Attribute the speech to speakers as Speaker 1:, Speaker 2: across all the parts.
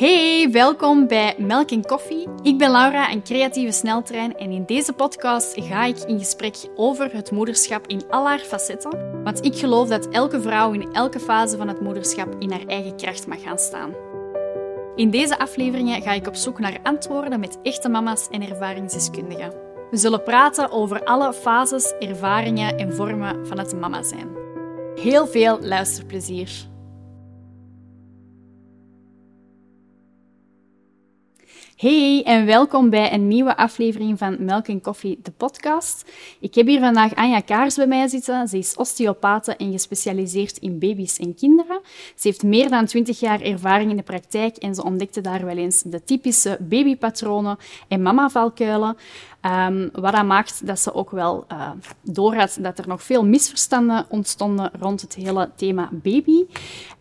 Speaker 1: Hey, welkom bij Melk en Koffie. Ik ben Laura, een creatieve sneltrein en in deze podcast ga ik in gesprek over het moederschap in al haar facetten. Want ik geloof dat elke vrouw in elke fase van het moederschap in haar eigen kracht mag gaan staan. In deze afleveringen ga ik op zoek naar antwoorden met echte mama's en ervaringsdeskundigen. We zullen praten over alle fases, ervaringen en vormen van het mama zijn. Heel veel luisterplezier. Hey en welkom bij een nieuwe aflevering van Melk en Koffie, de podcast. Ik heb hier vandaag Anja Kaars bij mij zitten. Ze is osteopathe en gespecialiseerd in baby's en kinderen. Ze heeft meer dan 20 jaar ervaring in de praktijk en ze ontdekte daar wel eens de typische babypatronen en mamavalkuilen. Um, wat dat maakt dat ze ook wel uh, doorhad dat er nog veel misverstanden ontstonden rond het hele thema baby.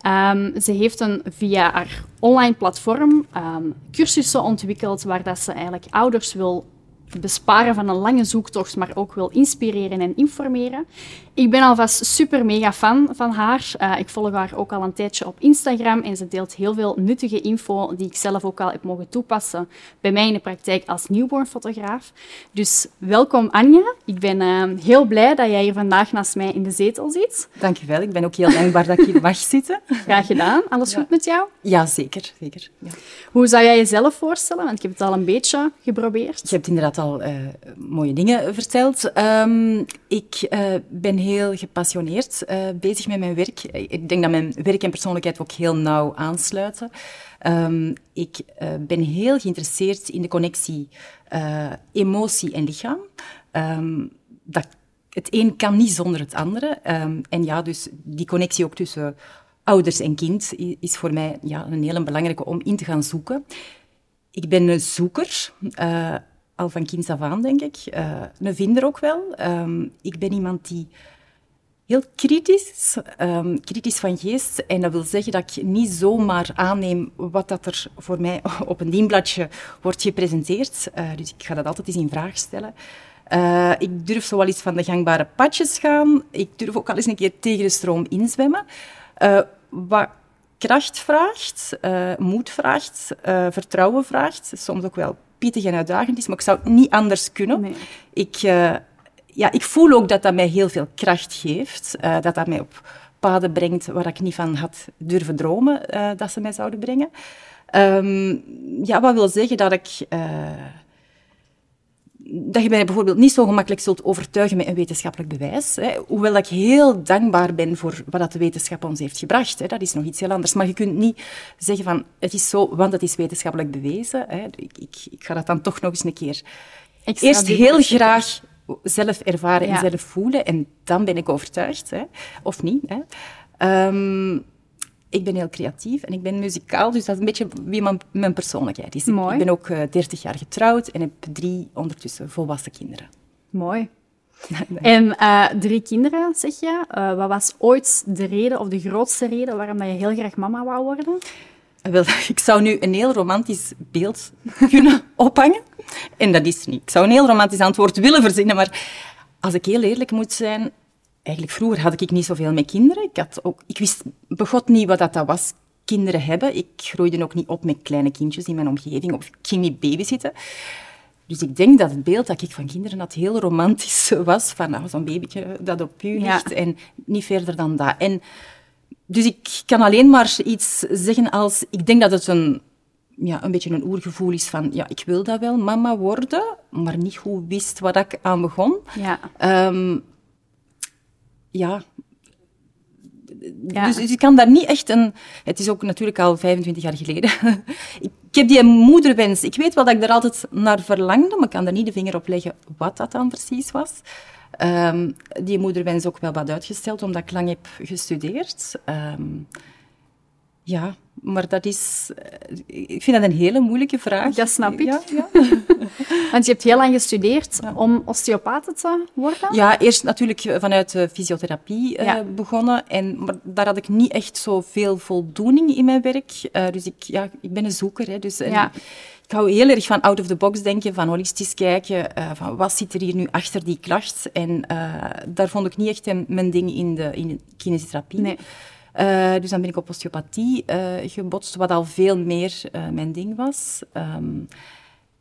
Speaker 1: Um, ze heeft een, via haar online platform um, cursussen ontwikkeld waar dat ze eigenlijk ouders wil besparen van een lange zoektocht, maar ook wil inspireren en informeren. Ik ben alvast super mega fan van haar. Uh, ik volg haar ook al een tijdje op Instagram en ze deelt heel veel nuttige info die ik zelf ook al heb mogen toepassen bij mij in de praktijk als newborn-fotograaf. Dus welkom Anja. Ik ben uh, heel blij dat jij hier vandaag naast mij in de zetel zit.
Speaker 2: Dankjewel. Ik ben ook heel dankbaar dat ik hier mag zitten.
Speaker 1: Graag gedaan. Alles ja. goed met jou?
Speaker 2: Ja, zeker. zeker. Ja.
Speaker 1: Hoe zou jij jezelf voorstellen? Want ik heb het al een beetje geprobeerd.
Speaker 2: Je hebt inderdaad al uh, mooie dingen verteld. Um, ik ben heel gepassioneerd uh, bezig met mijn werk. Ik denk dat mijn werk en persoonlijkheid ook heel nauw aansluiten. Um, ik ben heel geïnteresseerd in de connectie emotie en lichaam. Um, dat, het een kan niet zonder het andere. En ja, dus die connectie ook tussen ouders en kind is voor mij ja, een hele belangrijke om in te gaan zoeken. Ik ben een zoeker al van kinds af aan, denk ik. Uh, een vinder ook wel. Um, ik ben iemand die heel kritisch, um, kritisch van geest. En dat wil zeggen dat ik niet zomaar aanneem wat dat er voor mij op een dienbladje wordt gepresenteerd. Uh, dus ik ga dat altijd eens in vraag stellen. Uh, ik durf zo wel eens van de gangbare padjes gaan. Ik durf ook al eens een keer tegen de stroom inzwemmen. Wat kracht vraagt, moed vraagt, vertrouwen vraagt. Soms ook wel pittig en uitdagend is, maar ik zou het niet anders kunnen. Nee. Ik ja, ik voel ook dat dat mij heel veel kracht geeft. Uh, dat dat mij op paden brengt waar ik niet van had durven dromen uh, dat ze mij zouden brengen. Um, ja, wat wil zeggen dat ik... Dat je mij bijvoorbeeld niet zo gemakkelijk zult overtuigen met een wetenschappelijk bewijs. Hè. Hoewel ik heel dankbaar ben voor wat de wetenschap ons heeft gebracht. Hè. Dat is nog iets heel anders. Maar je kunt niet zeggen van het is zo, want het is wetenschappelijk bewezen. Hè. Ik, ik, ik ga dat dan toch nog eens een keer Extra eerst heel graag zelf ervaren en zelf voelen. En dan ben ik overtuigd, hè. of niet. Hè. Um, ik ben heel creatief en ik ben muzikaal, dus dat is een beetje wie mijn, mijn persoonlijkheid is. Mooi. Ik ben ook uh, eh, 30 jaar getrouwd en heb drie ondertussen volwassen kinderen.
Speaker 1: Mooi. en uh, drie kinderen, zeg je. Uh, wat was ooit de reden of de grootste reden waarom je heel graag mama wou worden?
Speaker 2: Wel, ik zou nu een heel romantisch beeld kunnen ophangen. En dat is niet. Ik zou een heel romantisch antwoord willen verzinnen, maar als ik heel eerlijk moet zijn, eigenlijk vroeger had ik niet zoveel met kinderen. Ik, had ook, ik wist begot niet wat dat was, kinderen hebben. Ik groeide ook niet op met kleine kindjes in mijn omgeving, of ik ging niet babysitten. Dus ik denk dat het beeld dat ik van kinderen had heel romantisch was, van nou, zo'n babytje dat op u ligt, en niet verder dan dat. En dus ik kan alleen maar iets zeggen als... Ik denk dat het een, ja, een beetje een oergevoel is van... Ja, ik wil dat wel, mama worden, maar niet goed wist wat ik aan begon. Ja. Um, ja. ja. Dus, dus, ik kan daar niet echt een... Het is ook natuurlijk al 25 jaar geleden. ik heb die moederwens. Ik weet wel dat ik er altijd naar verlangde, maar ik kan er niet de vinger op leggen wat dat dan precies was. Um, die moederwens ook wel wat uitgesteld, omdat ik lang heb gestudeerd. Um, ja, maar dat is... Eh, ik vind dat een hele moeilijke vraag.
Speaker 1: Dat snap ik. Ja, ja. Want je hebt heel lang gestudeerd om osteopaat te worden?
Speaker 2: Ja, eerst natuurlijk vanuit de fysiotherapie uh, begonnen. En, maar daar had ik niet echt zoveel voldoening in mijn werk. Uh, dus ik, ja, ik ben een zoeker. Hè, dus, ik hou heel erg van out of the box denken, van holistisch kijken, uh, van wat zit er hier nu achter die klacht. En daar vond ik niet echt mijn ding in de, in de kinesiotherapie. Nee. Uh, dus dan ben ik op osteopathie uh, gebotst, wat al veel meer uh, mijn ding was. Um,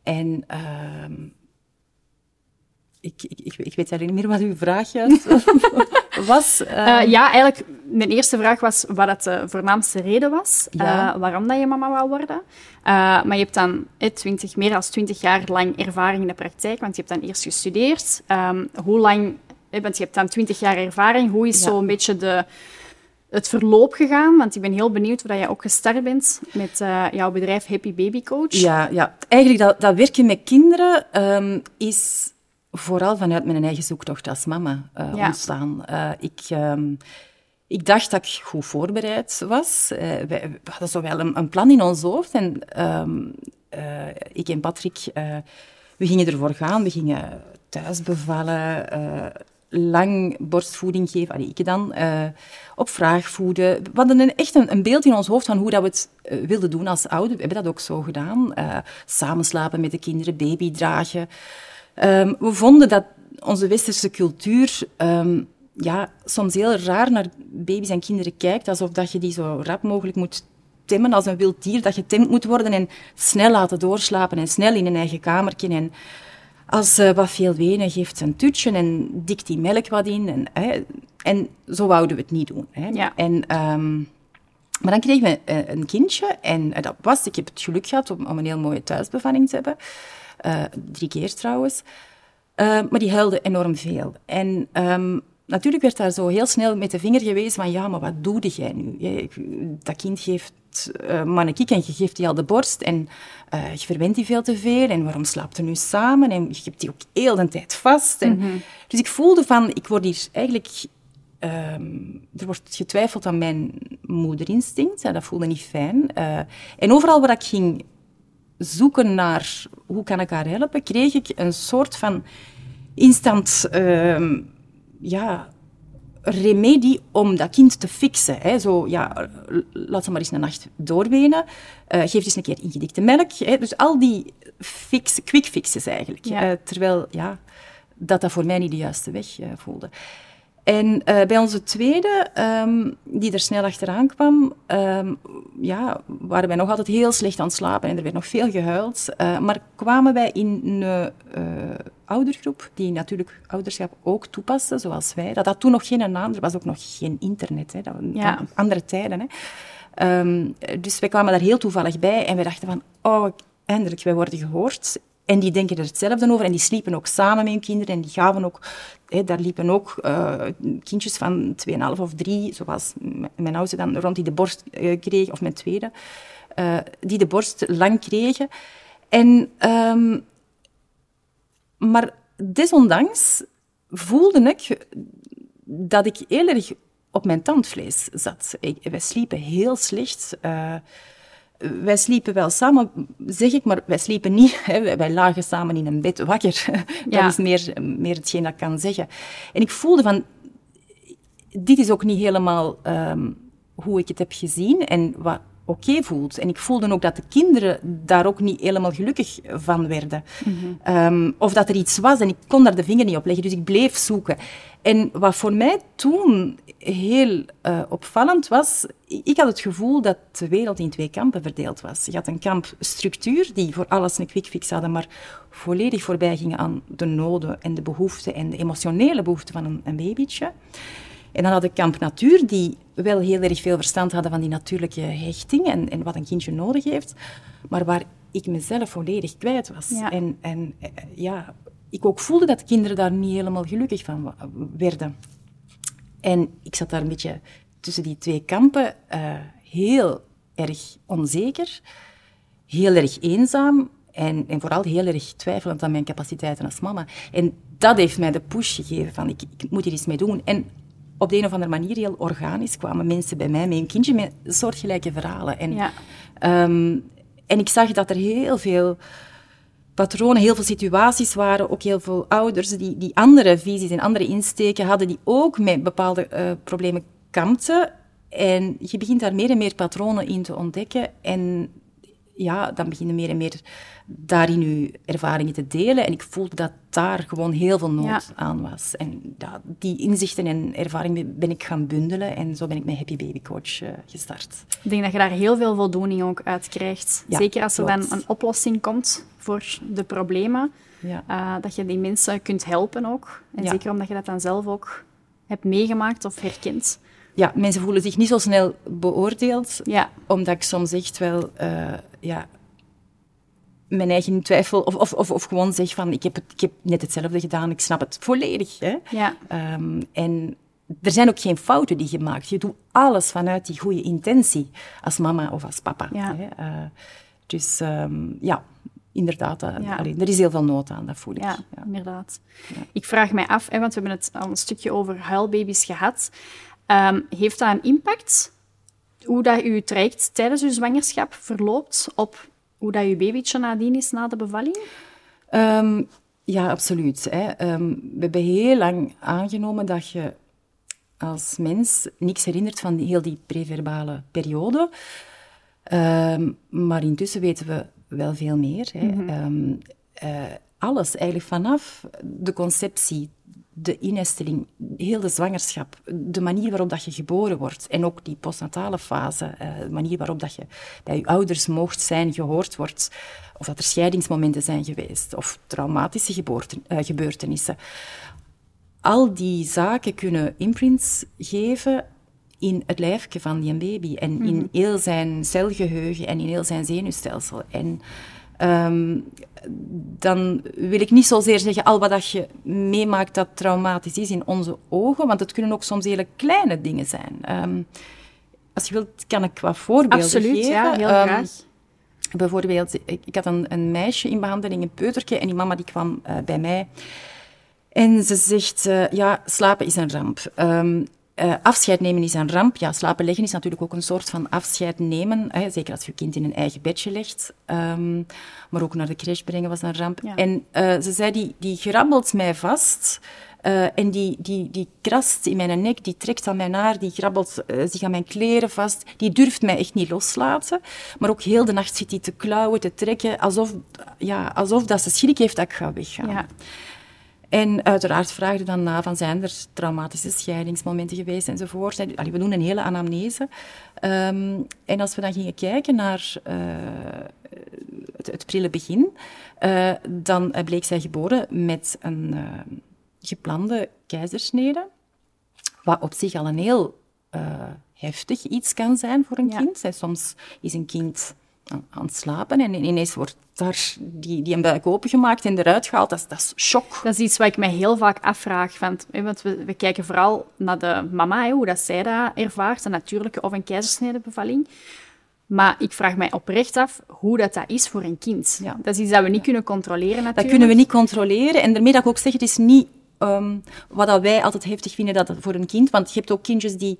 Speaker 2: en ehm, ik, ik, ik, ik, weet eigenlijk niet meer wat uw vraag was.
Speaker 1: Ehm. ja, eigenlijk, mijn eerste vraag was wat het de voornaamste reden was waarom dat je mama wou worden. maar je hebt dan eh, 20, meer dan 20 jaar lang ervaring in de praktijk, want je hebt dan eerst gestudeerd. Um, hoe lang, want je hebt dan 20 jaar ervaring, hoe is ja. zo een beetje de het verloop gegaan? Want ik ben heel benieuwd hoe jij ook gestart bent met uh, jouw bedrijf Happy Baby Coach.
Speaker 2: Ja, ja. eigenlijk dat, dat werken met kinderen um, is vooral vanuit mijn eigen zoektocht als mama uh, ja. ontstaan. Uh, ik... Um, ik dacht dat ik goed voorbereid was. Uh, we hadden zo wel een, een, plan in ons hoofd. En um, ik en Patrick, we gingen ervoor gaan. We gingen thuis bevallen, lang borstvoeding geven, allee, ik dan, uh, op vraag voeden. We hadden een, echt een, een, beeld in ons hoofd van hoe dat we het uh, wilden doen als ouder. We hebben dat ook zo gedaan. Uh, samen slapen met de kinderen, baby dragen. Um, we vonden dat onze westerse cultuur um, ja, soms heel raar naar baby's en kinderen kijkt, alsof dat je die zo rap mogelijk moet temmen als een wild dier, dat je temd moet worden en snel laten doorslapen en snel in een eigen kamertje en als uh, wat veel wenen geeft een tutje en dikt die melk wat in. En, hè, en zo wouden we het niet doen. Hè.
Speaker 1: Ja.
Speaker 2: En, um, maar dan kregen we uh, een kindje en uh, dat was, ik heb het geluk gehad om, om een heel mooie thuisbevalling te hebben. drie keer trouwens. maar die huilde enorm veel. En um, natuurlijk werd daar zo heel snel met de vinger gewezen van ja, maar wat doe jij nu? dat kind geeft uh, mannekik en je geeft die al de borst en uh, je verwendt die veel te veel en waarom slaapt er nu samen en je hebt die ook heel de tijd vast. En,
Speaker 1: Mhm.
Speaker 2: Dus ik voelde van, ik word hier eigenlijk... Um, er wordt getwijfeld aan mijn moederinstinct, dat voelde niet fijn. Uh, en overal waar ik ging zoeken naar hoe kan ik haar helpen, kreeg ik een soort van instant... Ja, remedie om dat kind te fixen. Hè. Zo, ja, laat ze maar eens een nacht doorwenen. Uh, geef eens een keer ingedikte melk. Hè. Dus al die fix, quick fixes eigenlijk.
Speaker 1: Ja.
Speaker 2: Uh, terwijl ja, dat dat voor mij niet de juiste weg uh, voelde. En uh, bij onze tweede, um, die er snel achteraan kwam, um, ja, waren wij nog altijd heel slecht aan het slapen en er werd nog veel gehuild. Uh, maar kwamen wij in een uh, oudergroep, die natuurlijk ouderschap ook toepaste, zoals wij. Dat had toen nog geen naam, er was ook nog geen internet. Hè. Dat
Speaker 1: ja.
Speaker 2: andere tijden. Hè. Um, dus wij kwamen daar heel toevallig bij en we dachten van, oh, eindelijk, wij worden gehoord. En die denken er hetzelfde over en die sliepen ook samen met hun kinderen en die gaven ook, hè, daar liepen ook uh, kindjes van 2,5 of 3, zoals mijn oudste dan rond die de borst uh, kreeg, of mijn tweede, uh, die de borst lang kregen. En, um, maar desondanks voelde ik dat ik heel erg op mijn tandvlees zat. Ik, wij sliepen heel slecht. Wij sliepen wel samen, zeg ik, maar wij sliepen niet. Hè. Wij lagen samen in een bed wakker. Dat is meer, meer hetgeen dat ik kan zeggen. En ik voelde van, dit is ook niet helemaal um, hoe ik het heb gezien en wat oké okay voelt. En ik voelde ook dat de kinderen daar ook niet helemaal gelukkig van werden.
Speaker 1: Mhm.
Speaker 2: Mm -hmm. um, of dat er iets was en ik kon daar de vinger niet op leggen. Dus ik bleef zoeken. En wat voor mij toen heel uh, opvallend was, ik had het gevoel dat de wereld in twee kampen verdeeld was. Je had een kamp structuur, die voor alles een quick fix hadden, maar volledig voorbij gingen aan de noden en de behoeften en de emotionele behoeften van een, een babytje. En dan had ik kamp natuur, die wel heel erg veel verstand hadden van die natuurlijke hechting en, en wat een kindje nodig heeft, maar waar ik mezelf volledig kwijt was.
Speaker 1: Ja.
Speaker 2: En, en ja, ik ook voelde dat kinderen daar niet helemaal gelukkig van werden. En ik zat daar een beetje tussen die twee kampen, uh, heel erg onzeker, heel erg eenzaam en, en, vooral heel erg twijfelend aan mijn capaciteiten als mama. En dat heeft mij de push gegeven van ik, ik moet hier iets mee doen. En op de een of andere manier, heel organisch, kwamen mensen bij mij met een kindje met soortgelijke verhalen. En,
Speaker 1: ja.
Speaker 2: um, en ik zag dat er heel veel patronen, heel veel situaties waren, ook heel veel ouders die, die andere visies en andere insteken hadden, die ook met bepaalde uh, problemen kampten. En je begint daar meer en meer patronen in te ontdekken. En ja, dan begin je meer en meer daarin je ervaringen te delen. En ik voelde dat daar gewoon heel veel nood aan was. En ja, die inzichten en ervaringen ben ik gaan bundelen. En zo ben ik met Happy Baby Coach uh, gestart.
Speaker 1: Ik denk dat je daar heel veel voldoening ook uit krijgt. Zeker als er dan een oplossing komt voor de problemen. Uh, dat je die mensen kunt helpen ook. En zeker omdat je dat dan zelf ook hebt meegemaakt of herkend.
Speaker 2: Ja, mensen voelen zich niet zo snel beoordeeld. Ja. Omdat ik soms echt wel... Uh, ja, mijn eigen twijfel, of, of, of, of, gewoon zeg van, ik heb, het, ik heb net hetzelfde gedaan, ik snap het volledig. Hè? Ja. Um, en er zijn ook geen fouten die je maakt. Je doet alles vanuit die goede intentie, als mama of als papa. Ja. Hè? Uh, dus um, ja, inderdaad, uh, ja. Allee, er is heel veel nood aan, dat voel ik.
Speaker 1: Ja, ja. inderdaad. Ik vraag mij af, hè, want we hebben het al een stukje over huilbaby's gehad. Um, heeft dat een impact, hoe dat je traject tijdens je zwangerschap verloopt, op hoe dat je babytje nadien is na de bevalling?
Speaker 2: Um, ja, absoluut. Hè. Um, we hebben heel lang aangenomen dat je als mens niks herinnert van heel die preverbale periode. Maar intussen weten we wel veel meer. Hè. Mm -hmm. uh, alles eigenlijk vanaf de conceptie de innesteling, heel de zwangerschap, de manier waarop dat je geboren wordt en ook die postnatale fase, eh, de manier waarop dat je bij je ouders mocht zijn, gehoord wordt, of dat er scheidingsmomenten zijn geweest, of traumatische geboorten, uh, gebeurtenissen. Al die zaken kunnen imprints geven in het lijfje van die baby en in mhm. heel zijn celgeheugen en in heel zijn zenuwstelsel. En Um, dan wil ik niet zozeer zeggen, al wat dat je meemaakt dat traumatisch is in onze ogen, want het kunnen ook soms hele kleine dingen zijn. Um, als je wilt, kan ik wat voorbeelden
Speaker 1: Absoluut,
Speaker 2: geven.
Speaker 1: ja, heel um, graag.
Speaker 2: Bijvoorbeeld, ik, ik had een, een, meisje in behandeling, een peutertje, en die mama die kwam uh, bij mij. En ze zegt, uh, ja, slapen is een ramp. Uh, afscheid nemen is een ramp. Ja, slapen leggen is natuurlijk ook een soort van afscheid nemen. Hè, zeker als je kind in een eigen bedje legt. Um, maar ook naar de crash brengen was een ramp. Ja. En uh, ze zei, die, die grabbelt mij vast. Uh, en die, die, die krast in mijn nek, die trekt aan mijn haar, die grabbelt zich aan mijn kleren vast. Die durft mij echt niet loslaten. Maar ook heel de nacht zit die te klauwen, te trekken, alsof, ja, alsof dat ze schrik heeft dat ik ga weggaan. Ja. En uiteraard vraagde dan na van zijn er traumatische scheidingsmomenten geweest enzovoort. Allee, we doen een hele anamnese. Um, en als we dan gingen kijken naar uh, het, het, prille begin, uh, dan bleek zij geboren met een uh, geplande keizersnede. Wat op zich al een heel heftig iets kan zijn voor een ja. kind. soms is een kind aan, het slapen en ineens wordt daar die, die een buik opengemaakt en eruit gehaald. Dat is, dat is shock.
Speaker 1: Dat is iets wat ik mij heel vaak afvraag. Want, want we, we kijken vooral naar de mama, hoe dat zij dat ervaart, een natuurlijke of een keizersnedebevalling. Maar ik vraag mij oprecht af hoe dat, dat is voor een kind. Ja. Dat is iets dat we niet kunnen controleren natuurlijk.
Speaker 2: Dat kunnen we niet controleren. En daarmee dat ik ook zeg, het is niet um, wat dat wij altijd heftig vinden dat voor een kind. Want je hebt ook kindjes die...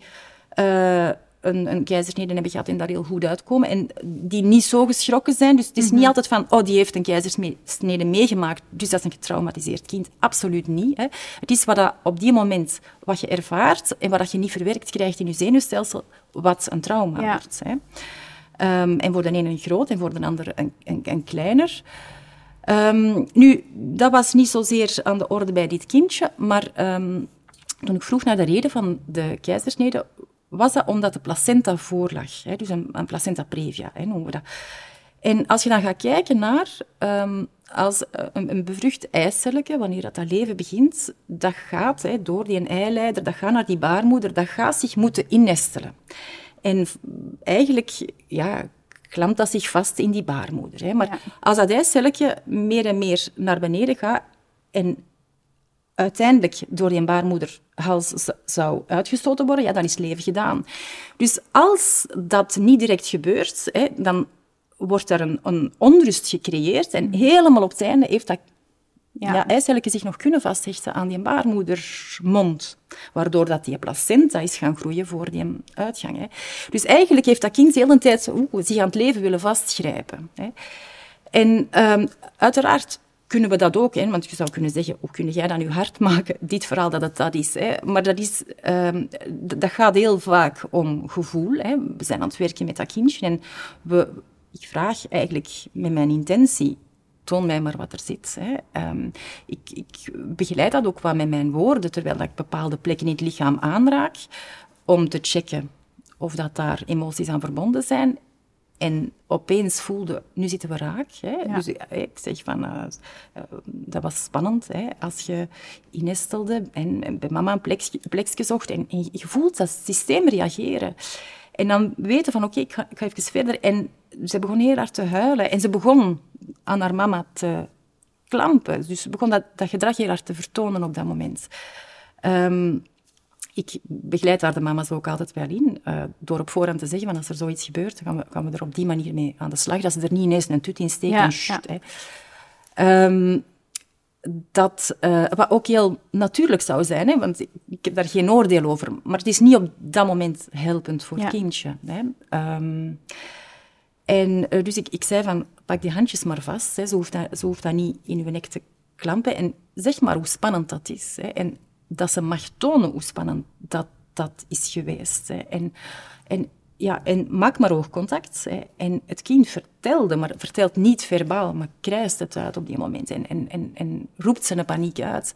Speaker 2: Uh, een, een keizersnede hebben gehad en daar heel goed uitkomen. En die niet zo geschrokken zijn. Dus het is niet mhm. altijd van, oh, die heeft een keizersnede meegemaakt, dus dat is een getraumatiseerd kind. Absoluut niet. Hè. Het is wat dat op die moment wat je ervaart en wat dat je niet verwerkt krijgt in je zenuwstelsel, wat een trauma ja. wordt. Hè. Um, en voor de ene een groot en voor de ander een, een, een kleiner. Um, nu, dat was niet zozeer aan de orde bij dit kindje, maar um, toen ik vroeg naar de reden van de keizersnede, was dat omdat de placenta voorlag. Hè? Dus een, een, placenta previa, hè, noemen we dat. En als je dan gaat kijken naar um, als een, een bevrucht eicelletje, wanneer dat, dat leven begint, dat gaat hè, door die eileider, dat gaat naar die baarmoeder, dat gaat zich moeten innestelen. En eigenlijk, ja, klampt dat zich vast in die baarmoeder. Hè. Maar ja. als dat eicelletje meer en meer naar beneden gaat en uiteindelijk door die baarmoederhals zou uitgestoten worden, ja, dan is het leven gedaan. Dus als dat niet direct gebeurt, hè, dan wordt er een, een, onrust gecreëerd en helemaal op het einde heeft dat ja. ja zich nog kunnen vasthechten aan die baarmoedermond, waardoor dat die placenta is gaan groeien voor die uitgang. Hè. Dus eigenlijk heeft dat kind de hele tijd zich aan het leven willen vastgrijpen. Hè. En um, uiteraard kunnen we dat ook. Hè? Want je zou kunnen zeggen, hoe kun jij dan je hart maken, dit verhaal dat het dat is. Hè? Maar dat, is, um, dat gaat heel vaak om gevoel. Hè? We zijn aan het werken met dat kindje en we ik vraag eigenlijk met mijn intentie, toon mij maar wat er zit. Hè. Ehm, ik, ik, begeleid dat ook wat met mijn woorden, terwijl ik bepaalde plekken in het lichaam aanraak, om te checken of dat daar emoties aan verbonden zijn. En opeens voelde, nu zitten we raak. Hè? Dus eh, ik zeg van, uh, dat was spannend. Hè? Als je innestelde en, bij mama een plekje, plekje zocht en, en, je voelt dat systeem reageren. En dan weten van, oké, ik, ga, ik ga even verder. En ze begon heel hard te huilen. En ze begon aan haar mama te klampen. Dus ze begon dat, dat gedrag heel hard te vertonen op dat moment. Um, ik begeleid daar de mama's ook altijd wel in, uh, door op voorhand te zeggen van als er zoiets gebeurt, gaan we, gaan we er op die manier mee aan de slag, dat ze er niet ineens een tut in steken ja, en shit, ja. um, dat, uh, wat ook heel natuurlijk zou zijn, hè, want ik, heb daar geen oordeel over, maar het is niet op dat moment helpend voor het kindje. Hè. Um, en uh, dus ik, ik zei van, pak die handjes maar vast, hè, zo, hoeft dat, zo hoeft dat niet in uw nek te klampen en zeg maar hoe spannend dat is. Hè. En dat ze mag tonen hoe spannend dat, dat is geweest. Hè. En, en, ja, en maak maar oogcontact. Hè. En het kind vertelde, maar vertelt niet verbaal, maar krijst het uit op die moment en, en, en, en roept zijn paniek uit.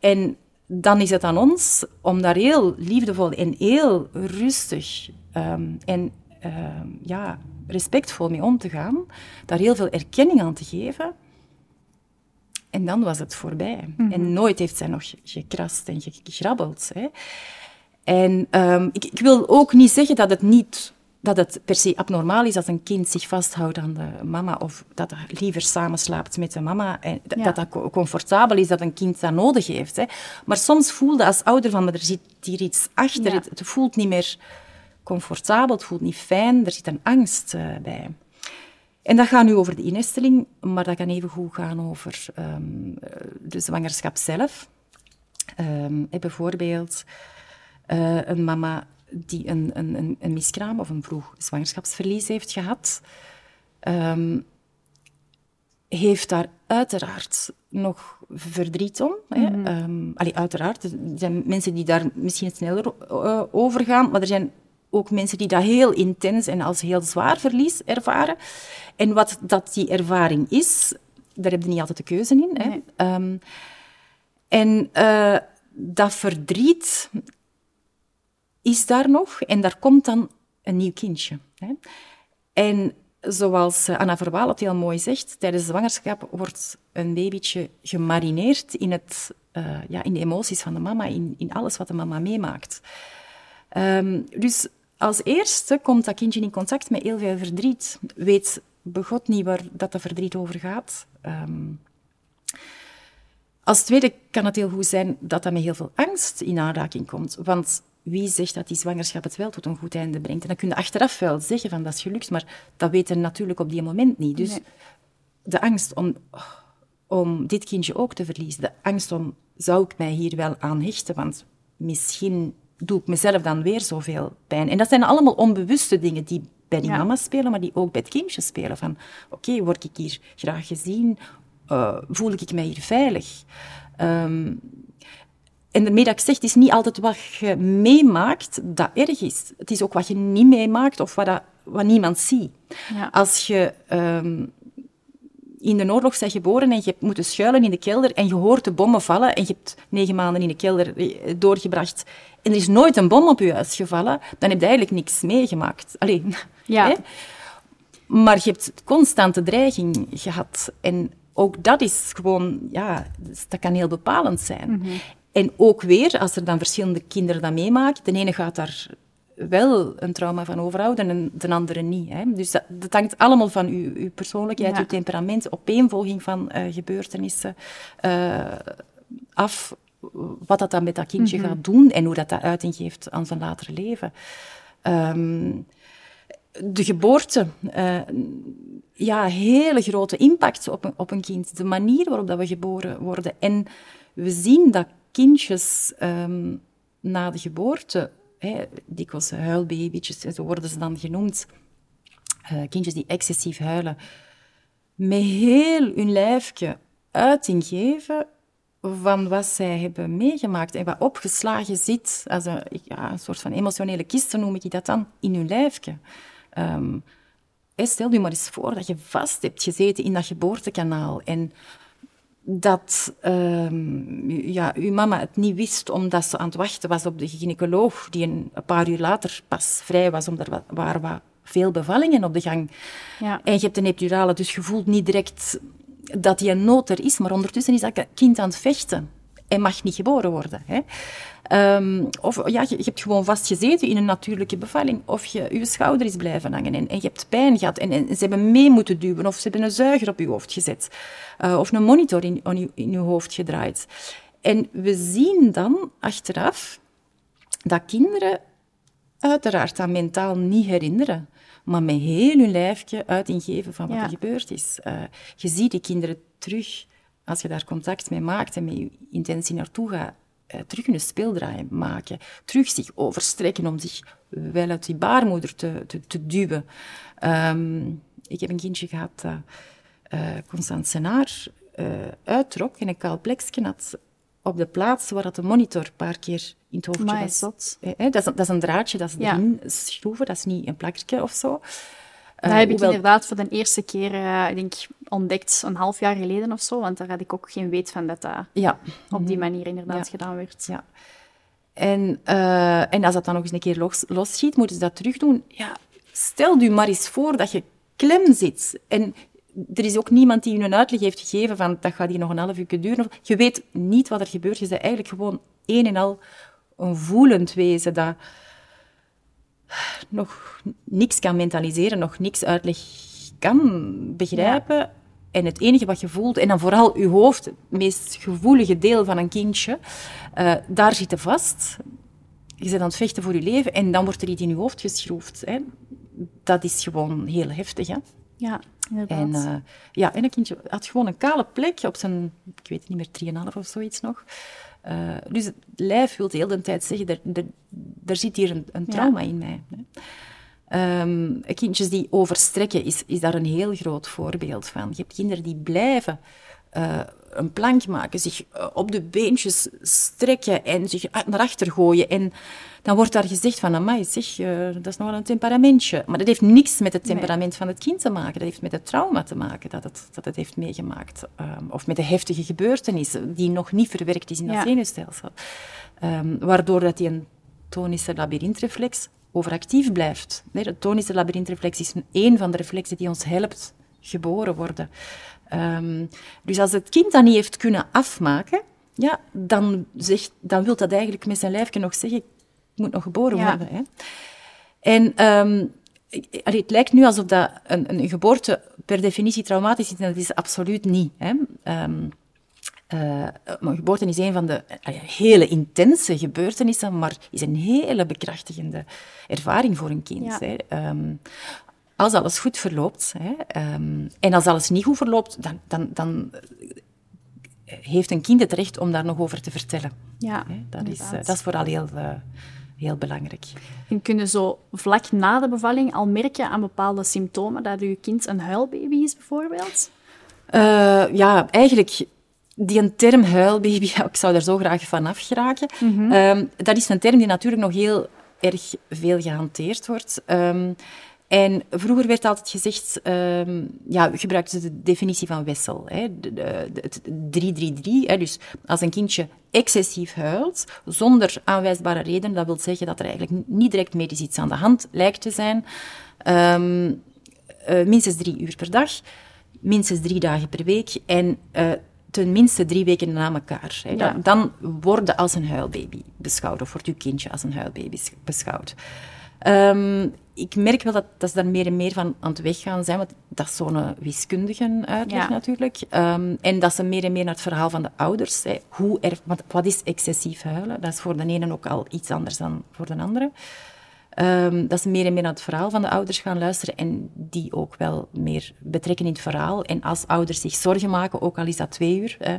Speaker 2: En dan is het aan ons om daar heel liefdevol en heel rustig um, en um, ja, respectvol mee om te gaan, daar heel veel erkenning aan te geven en dan was het voorbij. Mhm. En nooit heeft zij nog gekrast en gegrabbeld. Hè. En um, ik, ik, wil ook niet zeggen dat het niet dat het per se abnormaal is dat een kind zich vasthoudt aan de mama of dat hij liever samenslaapt met de mama en dat dat comfortabel is dat een kind dat nodig heeft. Hè. Maar soms voelde als ouder van, maar er zit hier iets achter, het, het, voelt niet meer comfortabel, het voelt niet fijn, er zit een angst uh, bij. En dat gaat nu over de innesteling, maar dat kan even goed gaan over um, de zwangerschap zelf. Um, bijvoorbeeld uh, een mama die een, een, een, miskraam of een vroeg zwangerschapsverlies heeft gehad, um, heeft daar uiteraard nog verdriet om. Mm -hmm. hè. allee, uiteraard, er zijn mensen die daar misschien sneller uh, over gaan, maar er zijn ook mensen die dat heel intens en als heel zwaar verlies ervaren. En wat dat die ervaring is, daar heb je niet altijd de keuze in. Hè. Nee. Um, en uh, dat verdriet is daar nog en daar komt dan een nieuw kindje. Hè. En zoals eh, Anna Verwaal het heel mooi zegt, tijdens de zwangerschap wordt een babytje gemarineerd in, het, uh, ja, in de emoties van de mama, in, in alles wat de mama meemaakt. Um, dus als eerste komt dat kindje in contact met heel veel verdriet. Weet begot niet waar dat, dat verdriet over gaat. Um, als tweede kan het heel goed zijn dat dat met heel veel angst in aanraking komt. Want wie zegt dat die zwangerschap het wel tot een goed einde brengt? En dan kun je achteraf wel zeggen van dat is gelukt, maar dat weten natuurlijk op die moment niet. Dus de angst om, om dit kindje ook te verliezen, de angst om zou ik mij hier wel aan hechten, want misschien doe ik mezelf dan weer zoveel pijn. En dat zijn allemaal onbewuste dingen die bij die mama spelen, maar die ook bij het kindje spelen. Van, oké, word ik hier graag gezien? Uh, voel ik mij hier veilig? Um, en daarmee dat ik zeg, het is niet altijd wat je meemaakt dat erg is. Het is ook wat je niet meemaakt of wat, dat, wat niemand ziet. Ja. Als je um, in de oorlog bent geboren en je hebt moeten schuilen in de kelder en je hoort de bommen vallen en je hebt negen maanden in de kelder eh, doorgebracht en er is nooit een bom op je huis gevallen, dan heb je eigenlijk niks meegemaakt. Alleen, ja. Hè? Maar je hebt constante dreiging gehad. En ook dat is gewoon, ja, dat kan heel bepalend zijn. Mm -hmm. En ook weer, als er dan verschillende kinderen dat meemaken, de ene gaat daar wel een trauma van overhouden en de andere niet. Hè. Dus dat, dat, hangt allemaal van uw, uw persoonlijkheid, ja. uw temperament, opeenvolging van uh, gebeurtenissen uh, af wat dat dan met dat kindje mm -hmm. gaat doen en hoe dat, dat uiting geeft aan zijn latere leven. Um, de geboorte, uh, ja, hele grote impact op een, op een kind. De manier waarop dat we geboren worden. En we zien dat kindjes um, na de geboorte, hè, dikwijls huilbabytjes, zo worden ze dan genoemd, uh, kindjes die excessief huilen, met heel hun lijfje uiting geven van wat zij hebben meegemaakt en wat opgeslagen zit, als een, een soort van emotionele kisten noem ik dat dan, in hun lijfje. Um, stel je maar eens voor dat je vast hebt gezeten in dat geboortekanaal en dat um, ja, uw mama het niet wist omdat ze aan het wachten was op de gynaecoloog, die een, paar uur later pas vrij was, omdat er waren wat veel bevallingen op de gang. Ja. En je hebt een epidurale, dus je voelt niet direct dat die een nood er is, maar ondertussen is dat kind aan het vechten en mag niet geboren worden. Hè. Um, of ja, je, je, hebt gewoon vastgezeten in een natuurlijke bevalling. Of je, je schouder is blijven hangen en, en je hebt pijn gehad. En, en, ze hebben mee moeten duwen. Of ze hebben een zuiger op je hoofd gezet. Uh, of een monitor in, in, in je hoofd gedraaid. En we zien dan achteraf dat kinderen uiteraard dat mentaal niet herinneren maar met heel hun lijfje uiting geven van wat er gebeurd is. Uh, je ziet die kinderen terug, als je daar contact mee maakt en met je intentie naartoe gaat, uh, terug een speeldraai maken. Terug zich overstrekken om zich wel uit die baarmoeder te, te, te duwen. Um, ik heb een kindje gehad dat uh, Constant Senaar uittrok en een kaal plekje had op de plaats waar dat de monitor een paar keer in het hoofdje was. Eh, dat, is, dat is een draadje, dat is erin schroeven, dat is niet een plakje of zo.
Speaker 1: Dat heb ik inderdaad voor de eerste keer, uh, ik denk, ontdekt een half jaar geleden of zo, want daar had ik ook geen weet van dat dat ja. op die mhm. manier inderdaad gedaan werd.
Speaker 2: Ja. En, uh, en als dat dan nog eens een keer los, losschiet, moeten ze dat terug doen. Ja, stel je maar eens voor dat je klem zit en er is ook niemand die je een uitleg heeft gegeven van dat gaat hier nog een half uur duren. Je weet niet wat er gebeurt. Je bent eigenlijk gewoon een en al een voelend wezen dat nog niks kan mentaliseren, nog niks uitleg kan begrijpen. En het enige wat je voelt, en dan vooral je hoofd, het meest gevoelige deel van een kindje, uh, daar zit je vast. Je bent aan het vechten voor je leven en dan wordt er iets in je hoofd geschroefd. Hè. Dat is gewoon heel heftig. Hè.
Speaker 1: Ja, inderdaad.
Speaker 2: En, uh, ja, en een kindje had gewoon een kale plek op zijn, ik weet niet meer, 3,5 of zoiets nog. Uh, dus het lijf wil de hele tijd zeggen, er, er, er zit hier een, een trauma in mij. Hè. Um, kindjes die overstrekken is, is daar een heel groot voorbeeld van. Je hebt kinderen die blijven uh, een plank maken, zich op de beentjes strekken en zich naar achter gooien. En dan wordt daar gezegd van, amai, zeg, uh, dat is nog wel een temperamentje. Maar dat heeft niks met het temperament van het kind te maken. Dat heeft met het trauma te maken dat het, dat het heeft meegemaakt. Um, of met de heftige gebeurtenissen die nog niet verwerkt is in dat ja. zenuwstelsel. Um, waardoor dat die een tonische labyrintreflex overactief blijft. Nee, de tonische labyrintreflex is een van de reflexen die ons helpt geboren worden. Um, dus als het kind dat niet heeft kunnen afmaken, ja, dan, zegt, dan wil dat eigenlijk met zijn lijfje nog zeggen, moet nog geboren worden. Hè. En um, het lijkt nu alsof dat een, een, geboorte per definitie traumatisch is, en dat is absoluut niet. Hè. Um, uh, geboorte is een van de uh, hele intense gebeurtenissen, maar is een hele bekrachtigende ervaring voor een kind. Ja. Hè. Um, als alles goed verloopt, hè, um, en als alles niet goed verloopt, dan, dan, dan heeft een kind het recht om daar nog over te vertellen.
Speaker 1: Ja,
Speaker 2: dat, is, uh, dat is vooral heel heel belangrijk.
Speaker 1: En kun je zo vlak na de bevalling al merken aan bepaalde symptomen dat je kind een huilbaby is, bijvoorbeeld?
Speaker 2: Uh, ja, eigenlijk die een term huilbaby, ik zou daar zo graag van afgeraken. Mm um, dat is een term die natuurlijk nog heel erg veel gehanteerd wordt. Um, en vroeger werd altijd gezegd, um, ja, gebruikten ze de definitie van Wessel, hè, de, de, het 333. Hè, dus als een kindje excessief huilt, zonder aanwijsbare reden, dat wil zeggen dat er eigenlijk niet direct medisch iets aan de hand lijkt te zijn. Um, uh, minstens drie uur per dag, minstens drie dagen per week en uh, tenminste drie weken na elkaar. Hè. Ja. Dan, worden als een huilbaby beschouwd, of wordt uw kindje als een huilbaby beschouwd. Um, ik merk wel dat, dat ze daar meer en meer van aan het weggaan zijn, want dat is zo'n wiskundige uitleg ja. natuurlijk. Um, en dat ze meer en meer naar het verhaal van de ouders, hè, hoe er, wat, wat is excessief huilen? Dat is voor de ene ook al iets anders dan voor de andere. Um, dat ze meer en meer naar het verhaal van de ouders gaan luisteren en die ook wel meer betrekken in het verhaal. En als ouders zich zorgen maken, ook al is dat twee uur, eh,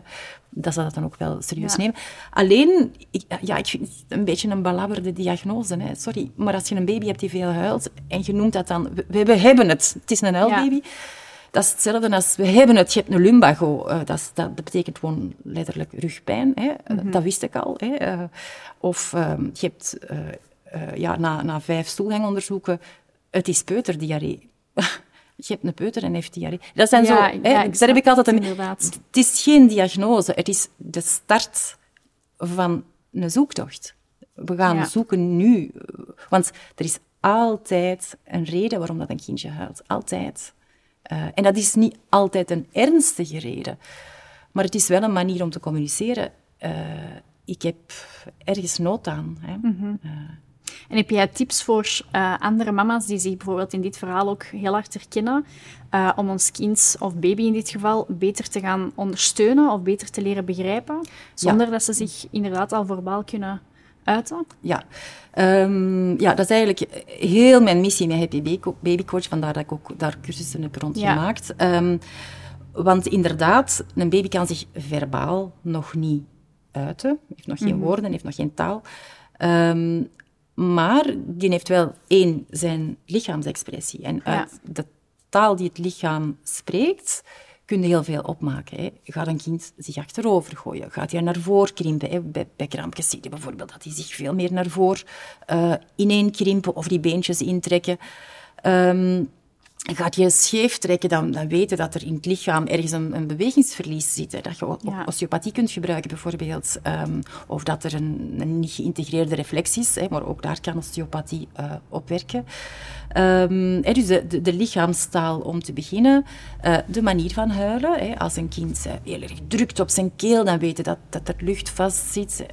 Speaker 2: dat ze dat dan ook wel serieus ja. nemen. Alleen, ik, ja, ik vind het een beetje een belabberde diagnose. Hè. Sorry, maar als je een baby hebt die veel huilt en je noemt dat dan... We, we hebben het, het is een huilbaby. Ja. Dat is hetzelfde als we hebben het, je hebt een lumbago. Uh, dat, is, dat, betekent gewoon letterlijk rugpijn. Hè. Mm -hmm. Dat wist ik al. Hè. Uh, of uh, je hebt uh, ja, na, na vijf stoelgangonderzoeken, het is peuterdiarree. je hebt een peuter en heeft diarree. Dat zijn
Speaker 1: Ja,
Speaker 2: zo... hè, daar heb ik altijd
Speaker 1: het
Speaker 2: een...
Speaker 1: inderdaad.
Speaker 2: Het is geen diagnose, het is de start van een zoektocht. We gaan
Speaker 1: Ja.
Speaker 2: zoeken nu. Want er is altijd een reden waarom dat een kindje huilt. Altijd. Eh, en dat is niet altijd een ernstige reden. Maar het is wel een manier om te communiceren. Eh, ik heb ergens nood aan. Hè.
Speaker 1: En heb jij tips voor eh, andere mama's die zich bijvoorbeeld in dit verhaal ook heel hard herkennen, eh, om ons kind of baby in dit geval beter te gaan ondersteunen of beter te leren begrijpen, zonder dat ze zich inderdaad al verbaal kunnen uiten?
Speaker 2: Ja. Ehm, ja, dat is eigenlijk heel mijn missie met Happy Baby- Coach, vandaar dat ik ook daar cursussen heb rondgemaakt. Ehm, want inderdaad, een baby kan zich verbaal nog niet uiten, heeft nog geen woorden, heeft nog geen taal. Ehm, maar die heeft wel één, zijn lichaamsexpressie. En uit de taal die het lichaam spreekt, kun je heel veel opmaken. Hè. Gaat een kind zich achterover gooien? Gaat hij naar voren krimpen? Hè? Bij, bij krampjes zie je bijvoorbeeld dat hij zich veel meer naar voren uh, ineenkrimpen of die beentjes intrekken. Ehm, Gaat je scheef trekken, dan, dan weten dat er in het lichaam ergens een, een bewegingsverlies zit. Hè. Dat je
Speaker 1: Ja.
Speaker 2: osteopathie kunt gebruiken, bijvoorbeeld. Ehm, of dat er een, een niet geïntegreerde reflex is, hè, maar ook daar kan osteopathie eh, op werken. Ehm, hè, dus de, de, de lichaamstaal om te beginnen. Eh, de manier van huilen. Hè. Als een kind eh, heel erg drukt op zijn keel, dan weten dat, dat er lucht vast zit.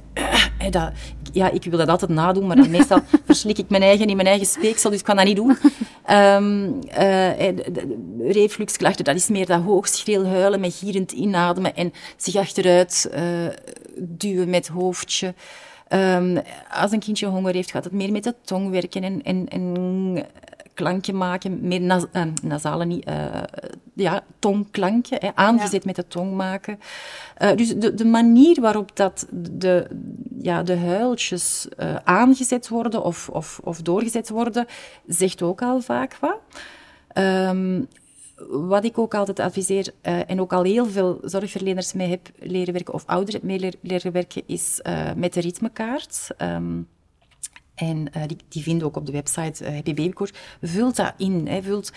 Speaker 2: Dat, ja, ik wil dat altijd nadoen, maar dan meestal verslik ik mijn eigen in mijn eigen speeksel, dus ik kan dat niet doen. De- de- refluxklachten, dat is meer dat hoogschreeuw huilen met gierend inademen en zich achteruit eh, duwen met hoofdje. Ehm, als een kindje honger heeft, gaat het meer met de tong werken en, en, en klankje maken, nas, eh, nasale niet, eh, ja, tongklankje, hè, aangezet met de tong maken. Eh, dus de, de manier waarop dat de, ja, de huiltjes aangezet worden of, of, of doorgezet worden, zegt ook al vaak wat. Ehm, wat ik ook altijd adviseer, en ook al heel veel zorgverleners mee heb leren werken, of ouderen mee leren werken, is met de ritmekaart. Ehm, en eh, die, die vinden ook op de website uh, Happy Baby Coach. Vult dat in. Hè, vult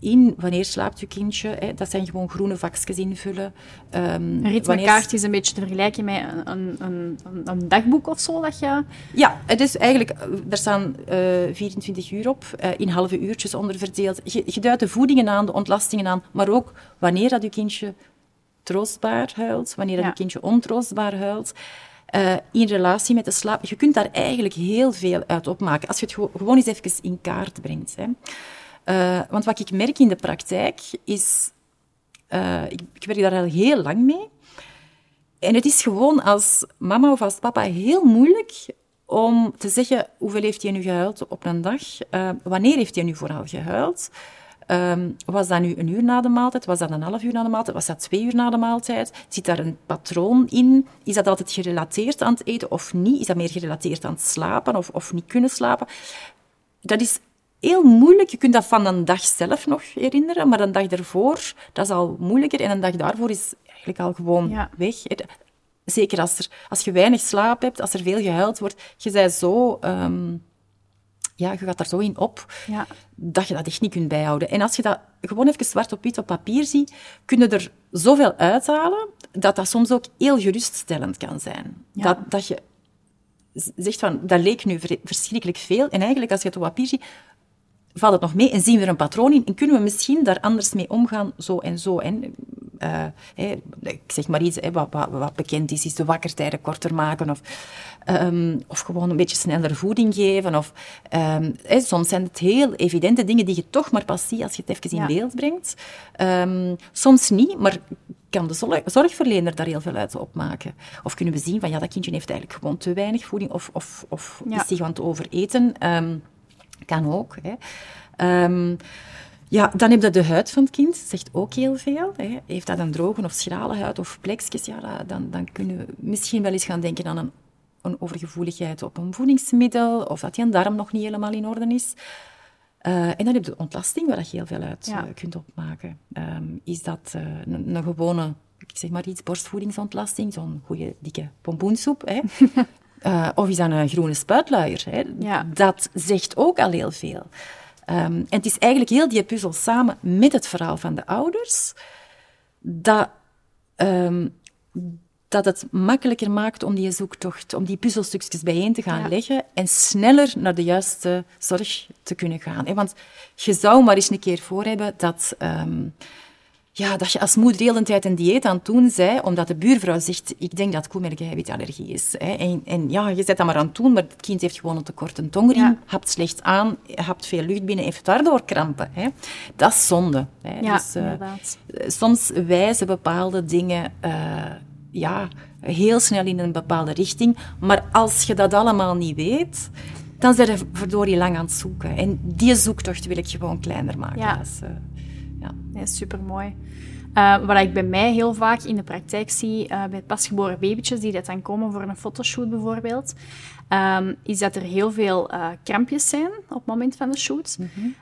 Speaker 2: in wanneer slaapt je kindje. Hè, dat zijn gewoon groene vakjes invullen. Ehm,
Speaker 1: Een
Speaker 2: wanneer-
Speaker 1: is een beetje te vergelijken met een, een, een, een dagboek of zo dat je...
Speaker 2: Ja, het is eigenlijk, eh, er staan eh 24 uur op, eh, in halve uurtjes onder verdeeld. Je, je duidt de voedingen aan, de ontlastingen aan, maar ook wanneer dat je kindje troostbaar huilt, wanneer dat
Speaker 1: Ja.
Speaker 2: je kindje ontroostbaar huilt. Eh, in relatie met de slaap. Je kunt daar eigenlijk heel veel uit opmaken, als je het gewo- gewoon eens even in kaart brengt. Hè. Eh, want wat ik merk in de praktijk is... eh, ik, ik werk daar al heel lang mee. En het is gewoon als mama of als papa heel moeilijk om te zeggen hoeveel heeft hij nu gehuild op een dag? Wanneer heeft hij nu vooral gehuild? Ehm, was dat nu een uur na de maaltijd? Was dat een half uur na de maaltijd? Was dat twee uur na de maaltijd? Zit daar een patroon in? Is dat altijd gerelateerd aan het eten of niet? Is dat meer gerelateerd aan het slapen of, of niet kunnen slapen? Dat is heel moeilijk. Je kunt dat van een dag zelf nog herinneren, maar een dag ervoor, dat is al moeilijker. En een dag daarvoor is eigenlijk al gewoon
Speaker 1: Ja.
Speaker 2: weg. Zeker als, er, als je weinig slaap hebt, als er veel gehuild wordt, je bent zo... ehm, ja, je gaat daar zo in op,
Speaker 1: Ja.
Speaker 2: dat je dat echt niet kunt bijhouden. En als je dat gewoon even zwart op wit op papier ziet, kun je er zoveel uithalen, dat dat soms ook heel geruststellend kan zijn.
Speaker 1: Ja.
Speaker 2: Dat, dat je zegt van, dat leek nu ver- verschrikkelijk veel. En eigenlijk, als je het op papier ziet, valt het nog mee en zien we er een patroon in en kunnen we misschien daar anders mee omgaan, zo en zo. En, eh, hè, ik zeg maar iets wat, wat, wat bekend is, is de wakkertijden korter maken of, ehm, of gewoon een beetje sneller voeding geven. Of, ehm, soms zijn het heel evidente dingen die je toch maar pas ziet als je het even in
Speaker 1: Ja.
Speaker 2: beeld brengt. Ehm, soms niet, maar kan de zorg- zorgverlener daar heel veel uit opmaken. Of kunnen we zien van ja, dat kindje heeft eigenlijk gewoon te weinig voeding of, of, of
Speaker 1: Ja.
Speaker 2: is hij aan het overeten. Kan ook. Hè. Ja, dan heb je de huid van het kind, zegt ook heel veel. Hè. Heeft dat een droge of schrale huid of plekjes, ja, dat- dan, dan kunnen we misschien wel eens gaan denken aan een, een overgevoeligheid op een voedingsmiddel, of dat je een darm nog niet helemaal in orde is. Eh, en dan heb je de ontlasting, waar je heel veel uit
Speaker 1: Ja.
Speaker 2: eh, kunt opmaken. Ehm, is dat eh, een, een gewone, ik zeg maar iets, borstvoedingsontlasting, zo'n goede dikke pompoensoep, hè? Of is dat een groene spuitluier? Hè?
Speaker 1: Ja.
Speaker 2: Dat zegt ook al heel veel. Ehm, en het is eigenlijk heel die puzzel samen met het verhaal van de ouders dat, ehm, dat het makkelijker maakt om die zoektocht, om die puzzelstukjes bijeen te gaan leggen en sneller naar de juiste zorg te kunnen gaan. Want je zou maar eens een keer voor hebben dat... Ja, dat je als moeder heel de tijd een dieet aan het doen bent, omdat de buurvrouw zegt, ik denk dat koemelk eiwitallergie is. Hè. En, en, ja, je zet dat maar aan het doen, maar het kind heeft gewoon een tekorte tongriem, ja. hapt slecht aan, hapt veel lucht binnen, heeft daardoor krampen. Hè. Dat is zonde. Hè.
Speaker 1: Ja, dus, uh,
Speaker 2: soms wijzen bepaalde dingen... Uh, ja, heel snel in een bepaalde richting. Maar als je dat allemaal niet weet, dan zijn je verdorie lang aan het zoeken. En die zoektocht wil ik gewoon kleiner maken.
Speaker 1: Ja.
Speaker 2: Dus, uh,
Speaker 1: ja. Nee, supermooi. Uh, wat ik bij mij heel vaak in de praktijk zie, uh, bij pasgeboren babytjes die dat dan komen voor een fotoshoot bijvoorbeeld, um, is dat er heel veel uh, krampjes zijn op het moment van de shoot. Mm -hmm.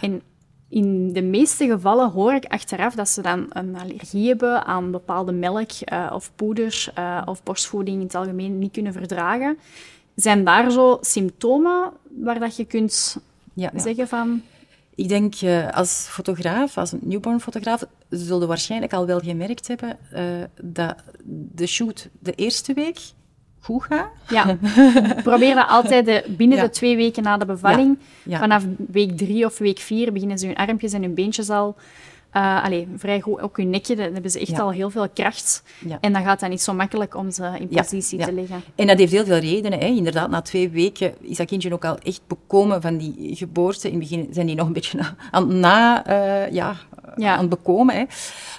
Speaker 1: en in de meeste gevallen hoor ik achteraf dat ze dan een allergie hebben aan bepaalde melk of poeders of borstvoeding in het algemeen niet kunnen verdragen. Zijn daar zo symptomen waar dat je kunt ja, zeggen van...
Speaker 2: Ik denk, uh, als fotograaf, als newborn fotograaf, zullen waarschijnlijk al wel gemerkt hebben uh, dat de shoot de eerste week goed gaat.
Speaker 1: Ja, probeer dat altijd de, binnen ja. de twee weken na de bevalling. Ja. Vanaf week drie of week vier beginnen ze hun armpjes en hun beentjes al uh, allee, vrij goed. Ook hun nekje, dan hebben ze echt al heel veel kracht. Ja. En dan gaat dat niet zo makkelijk om ze in positie
Speaker 2: ja.
Speaker 1: te leggen.
Speaker 2: En dat heeft heel veel redenen. Hè. Inderdaad, na twee weken is dat kindje ook al echt bekomen van die geboorte. In het begin zijn die nog een beetje aan het na, uh, ja, aan het bekomen. Hè.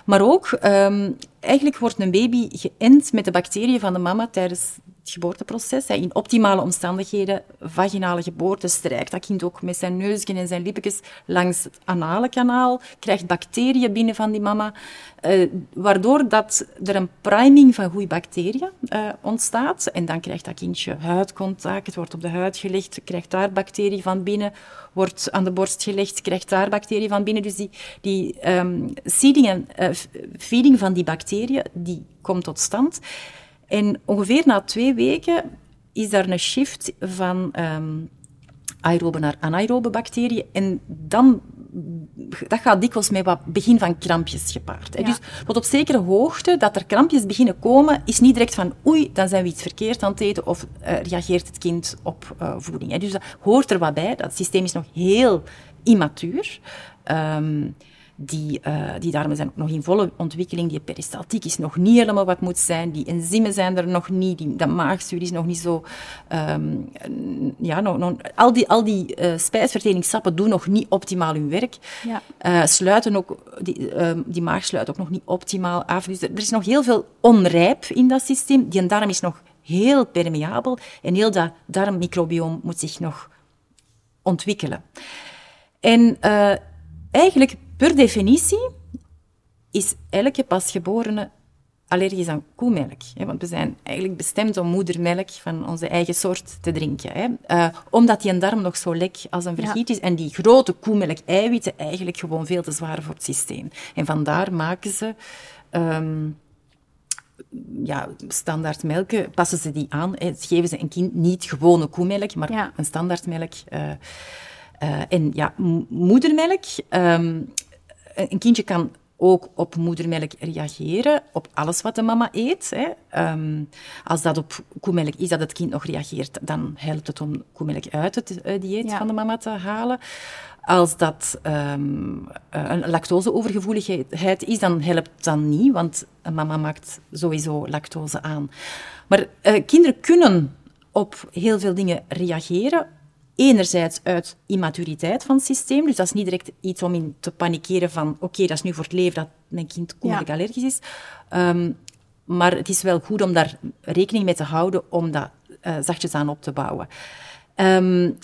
Speaker 2: Maar ook, um, eigenlijk wordt een baby geënt met de bacteriën van de mama tijdens het geboorteproces. In optimale omstandigheden, vaginale geboorte, strijkt dat kind ook met zijn neusje en zijn lippetjes langs het anale kanaal, krijgt bacteriën binnen van die mama, uh, waardoor dat er een priming van goede bacteriën uh, ontstaat. En dan krijgt dat kindje huidcontact, het wordt op de huid gelegd, krijgt daar bacteriën van binnen, wordt aan de borst gelegd, krijgt daar bacteriën van binnen. Dus die, die um, seeding en uh, feeding van die bacteriën, die komt tot stand. En ongeveer na twee weken is daar een shift van um, aerobe naar anaerobe bacteriën. En dan, dat gaat dikwijls met wat begin van krampjes gepaard. Ja. Dus tot op zekere hoogte dat er krampjes beginnen komen, is niet direct van oei, dan zijn we iets verkeerd aan het eten of uh, reageert het kind op uh, voeding. Hè. Dus dat hoort er wat bij. Dat systeem is nog heel immatuur. Um, die, uh, die darmen zijn nog in volle ontwikkeling. Die peristaltiek is nog niet helemaal wat moet zijn. Die enzymen zijn er nog niet. Die, dat maagzuur is nog niet zo... Um, ja, nog, nog, al die, al die uh, spijsverteringssappen doen nog niet optimaal hun werk.
Speaker 1: Ja.
Speaker 2: Uh, sluiten ook, die, die maag sluit ook nog niet optimaal af. Dus er, er is nog heel veel onrijp in dat systeem. Die darm is nog heel permeabel. En heel dat darmmicrobioom moet zich nog ontwikkelen. En eigenlijk Per definitie is elke pasgeborene allergisch aan koemelk. Hè, want we zijn eigenlijk bestemd om moedermelk van onze eigen soort te drinken. Hè. Uh, omdat die darm nog zo lek als een vergiet ja. is en die grote koemelk-eiwitten eigenlijk gewoon veel te zwaar voor het systeem. En vandaar maken ze... Um, ja, standaard melk, passen ze die aan. Hè. Geven ze een kind niet gewone koemelk, maar
Speaker 1: ja.
Speaker 2: een standaardmelk. Uh, uh, en ja, moedermelk... Um, een kindje kan ook op moedermelk reageren, op alles wat de mama eet. Hè. Um, als dat op koemelk is, dat het kind nog reageert, dan helpt het om koemelk uit het uh, dieet ja. van de mama te halen. Als dat um, een lactoseovergevoeligheid is, dan helpt dan niet, want een mama maakt sowieso lactose aan. Maar uh, kinderen kunnen op heel veel dingen reageren, enerzijds uit immaturiteit van het systeem. Dus dat is niet direct iets om in te panikeren van oké, okay, dat is nu voor het leven dat mijn kind ja. allergisch is. Um, maar het is wel goed om daar rekening mee te houden om dat uh, zachtjes aan op te bouwen. Um,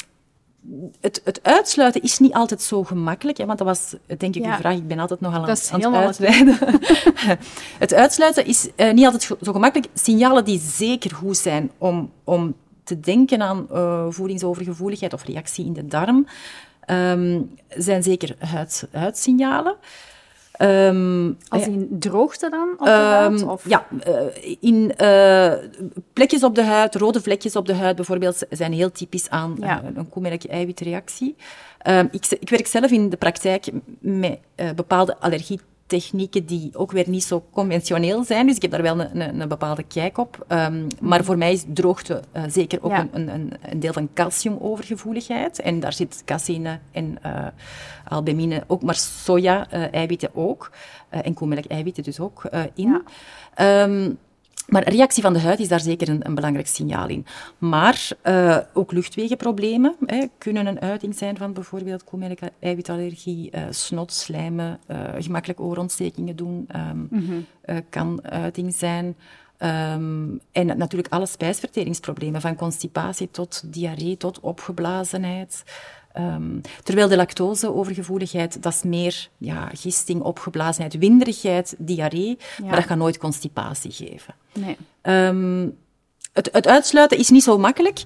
Speaker 2: het, het, uitsluiten is niet altijd zo gemakkelijk, hè, want dat was denk ik ja. uw vraag. Ik ben altijd nogal aan, aan het uitweiden. het uitsluiten is uh, niet altijd zo gemakkelijk. Signalen die zeker goed zijn om, om te denken aan uh, voedingsovergevoeligheid of reactie in de darm, um, zijn zeker huid, huidsignalen. Um,
Speaker 1: Als in droogte dan op de huid?
Speaker 2: Of? Ja, uh, in uh, plekjes op de huid, rode vlekjes op de huid bijvoorbeeld, zijn heel typisch aan ja. uh, een koemelk-eiwitreactie. Um, ik, ik, werk zelf in de praktijk met bepaalde allergie technieken die ook weer niet zo conventioneel zijn. Dus ik heb daar wel een, een, een bepaalde kijk op. Um, maar voor mij is droogte uh, zeker ook ja. een, een, een, deel van calciumovergevoeligheid. En daar zit caseïne en uh, albumine ook, maar soja-eiwitten uh, ook. en koemelk-eiwitten dus ook in. Ja. Um, maar reactie van de huid is daar zeker een, een belangrijk signaal in. Maar uh, ook luchtwegenproblemen hè, kunnen een uiting zijn van bijvoorbeeld koolmelk-eiwitallergie, uh, snot, slijmen, uh, gemakkelijk oorontstekingen doen, um, mm -hmm. kan uiting zijn. Um, en natuurlijk alle spijsverteringsproblemen, van constipatie tot diarree, tot opgeblazenheid. Um, terwijl de lactoseovergevoeligheid, dat is meer ja, gisting, opgeblazenheid, winderigheid, diarree, ja. maar dat gaat nooit constipatie geven.
Speaker 1: Nee.
Speaker 2: Um, het, het, uitsluiten is niet zo makkelijk,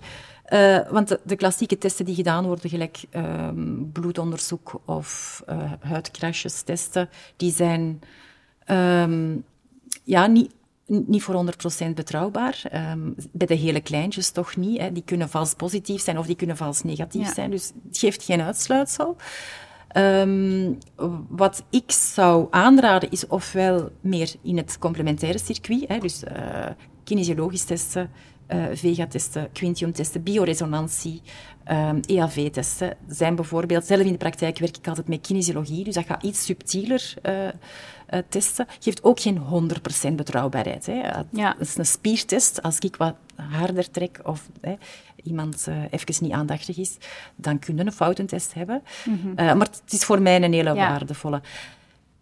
Speaker 2: uh, want de, de, klassieke testen die gedaan worden, gelijk um, bloedonderzoek of uh, testen, die zijn ja, niet niet voor 100% betrouwbaar. Um, bij de hele kleintjes toch niet. Hè. Die kunnen vals positief zijn of die kunnen vals negatief ja. zijn. Dus het geeft geen uitsluitsel. Um, wat ik zou aanraden is ofwel meer in het complementaire circuit, hè, dus uh, kinesiologisch testen, uh, vega-testen, quintium-testen, bioresonantie, um, EAV-testen. zijn bijvoorbeeld, zelf in de praktijk werk ik altijd met kinesiologie, dus dat gaat iets subtieler uh, uh, testen. Geeft ook geen 100% betrouwbaarheid. Hè.
Speaker 1: Ja.
Speaker 2: Dat is een spiertest. Als ik wat harder trek of hè, iemand uh, even niet aandachtig is, dan kun je een foutentest hebben. Mm -hmm. uh, maar het is voor mij een hele ja. waardevolle.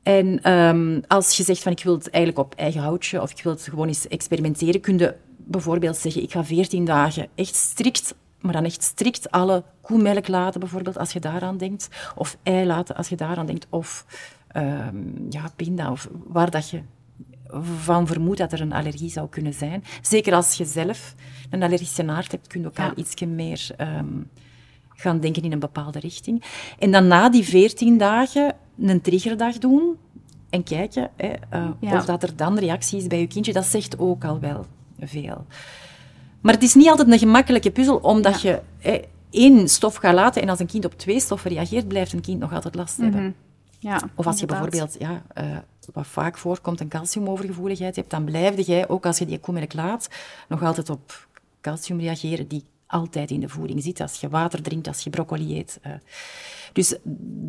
Speaker 2: En um, als je zegt van ik wil het eigenlijk op eigen houtje of ik wil het gewoon eens experimenteren, kun je bijvoorbeeld zeggen ik ga 14 dagen echt strikt maar dan echt strikt alle koemelk laten, bijvoorbeeld, als je daaraan denkt. Of ei laten, als je daaraan denkt. Of um, ja, pinda, of waar dat je van vermoedt dat er een allergie zou kunnen zijn. Zeker als je zelf een allergische naart hebt, kun je ook ja. al iets meer um, gaan denken in een bepaalde richting. En dan na die veertien dagen een triggerdag doen en kijken hè, uh, ja. of dat er dan reactie is bij je kindje. Dat zegt ook al wel veel. Maar het is niet altijd een gemakkelijke puzzel, omdat ja. je hè, één stof gaat laten en als een kind op twee stoffen reageert, blijft een kind nog altijd last mm -hmm. hebben.
Speaker 1: Ja,
Speaker 2: of als je bijvoorbeeld, ja, uh, wat vaak voorkomt, een calciumovergevoeligheid hebt, dan blijf jij, ook als je die koemelk laat, nog altijd op calcium reageren die altijd in de voeding zit. Als je water drinkt, als je broccoli eet. Uh. Dus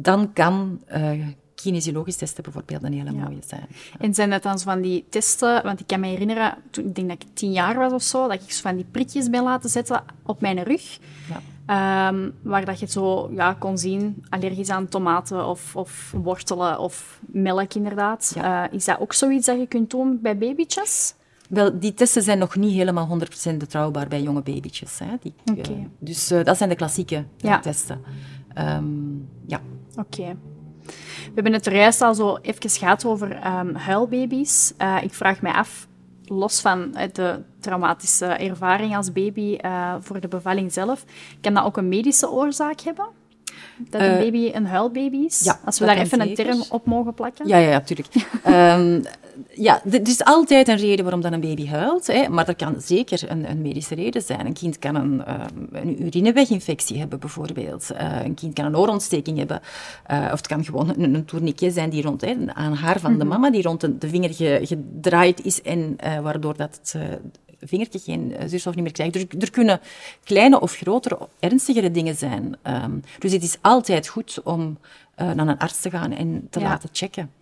Speaker 2: dan kan uh, kinesiologisch testen bijvoorbeeld een hele ja. mooie zijn.
Speaker 1: En zijn dat dan zo van die testen, want ik kan me herinneren, toen ik denk dat ik tien jaar was of zo, dat ik zo van die prikjes ben laten zetten op mijn rug.
Speaker 2: Ja.
Speaker 1: Um, waar dat je zo ja, kon zien, allergisch aan tomaten of, of wortelen of melk inderdaad. Ja. Uh, is dat ook zoiets dat je kunt doen bij babytjes?
Speaker 2: Wel, die testen zijn nog niet helemaal 100% betrouwbaar bij jonge babytjes. Hè. Die,
Speaker 1: okay.
Speaker 2: uh, dus uh, dat zijn de klassieke ja. testen. Um, ja.
Speaker 1: Oké. Okay. We hebben het er juist al zo even gehad over um, huilbaby's. ik vraag mij af, los van de traumatische ervaring als baby uh, voor de bevalling zelf, kan dat ook een medische oorzaak hebben? Dat een uh, baby een huilbaby is?
Speaker 2: Ja,
Speaker 1: Als we daar even een term op mogen plakken?
Speaker 2: Ja, ja, ja tuurlijk. um, ja, er is altijd een reden waarom dan een baby huilt, hè, maar er kan zeker een, een medische reden zijn. Een kind kan een, um, een urineweginfectie hebben, bijvoorbeeld. Uh, een kind kan een oorontsteking hebben. Uh, of het kan gewoon een, een tourniquet zijn die rond hè, aan haar van mm -hmm. de mama, die rond de, de vinger ge, gedraaid is en uh, waardoor dat het vingertje geen zuurstof niet meer krijgt. Dus er kunnen kleine of grotere, ernstigere dingen zijn. Um, dus het is altijd goed om uh, naar een arts te gaan en te ja. laten checken.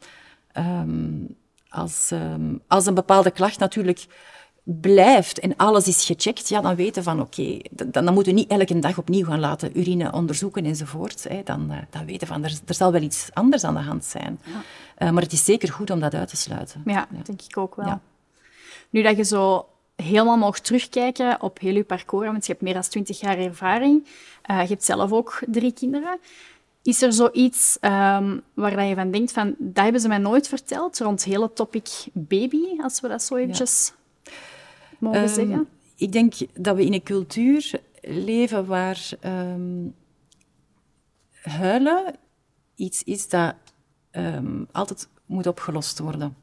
Speaker 2: Um, als, um, als een bepaalde klacht natuurlijk blijft en alles is gecheckt, ja, dan weten van oké, okay, dan, dan moeten we niet elke dag opnieuw gaan laten urine onderzoeken enzovoort. Hè. Dan, uh, dan weten van er, er zal wel iets anders aan de hand zijn. Ja. Uh, maar het is zeker goed om dat uit te sluiten.
Speaker 1: Ja, ja. denk ik ook wel. Ja. Nu dat je zo helemaal mocht terugkijken op heel je parcours, want je hebt meer dan twintig jaar ervaring. Uh, je hebt zelf ook drie kinderen. Is er zoiets um, waar je van denkt van, dat hebben ze mij nooit verteld, rond het hele topic baby, als we dat zo eventjes ja. mogen um, zeggen?
Speaker 2: Ik denk dat we in een cultuur leven waar um, huilen iets is dat altijd moet opgelost worden.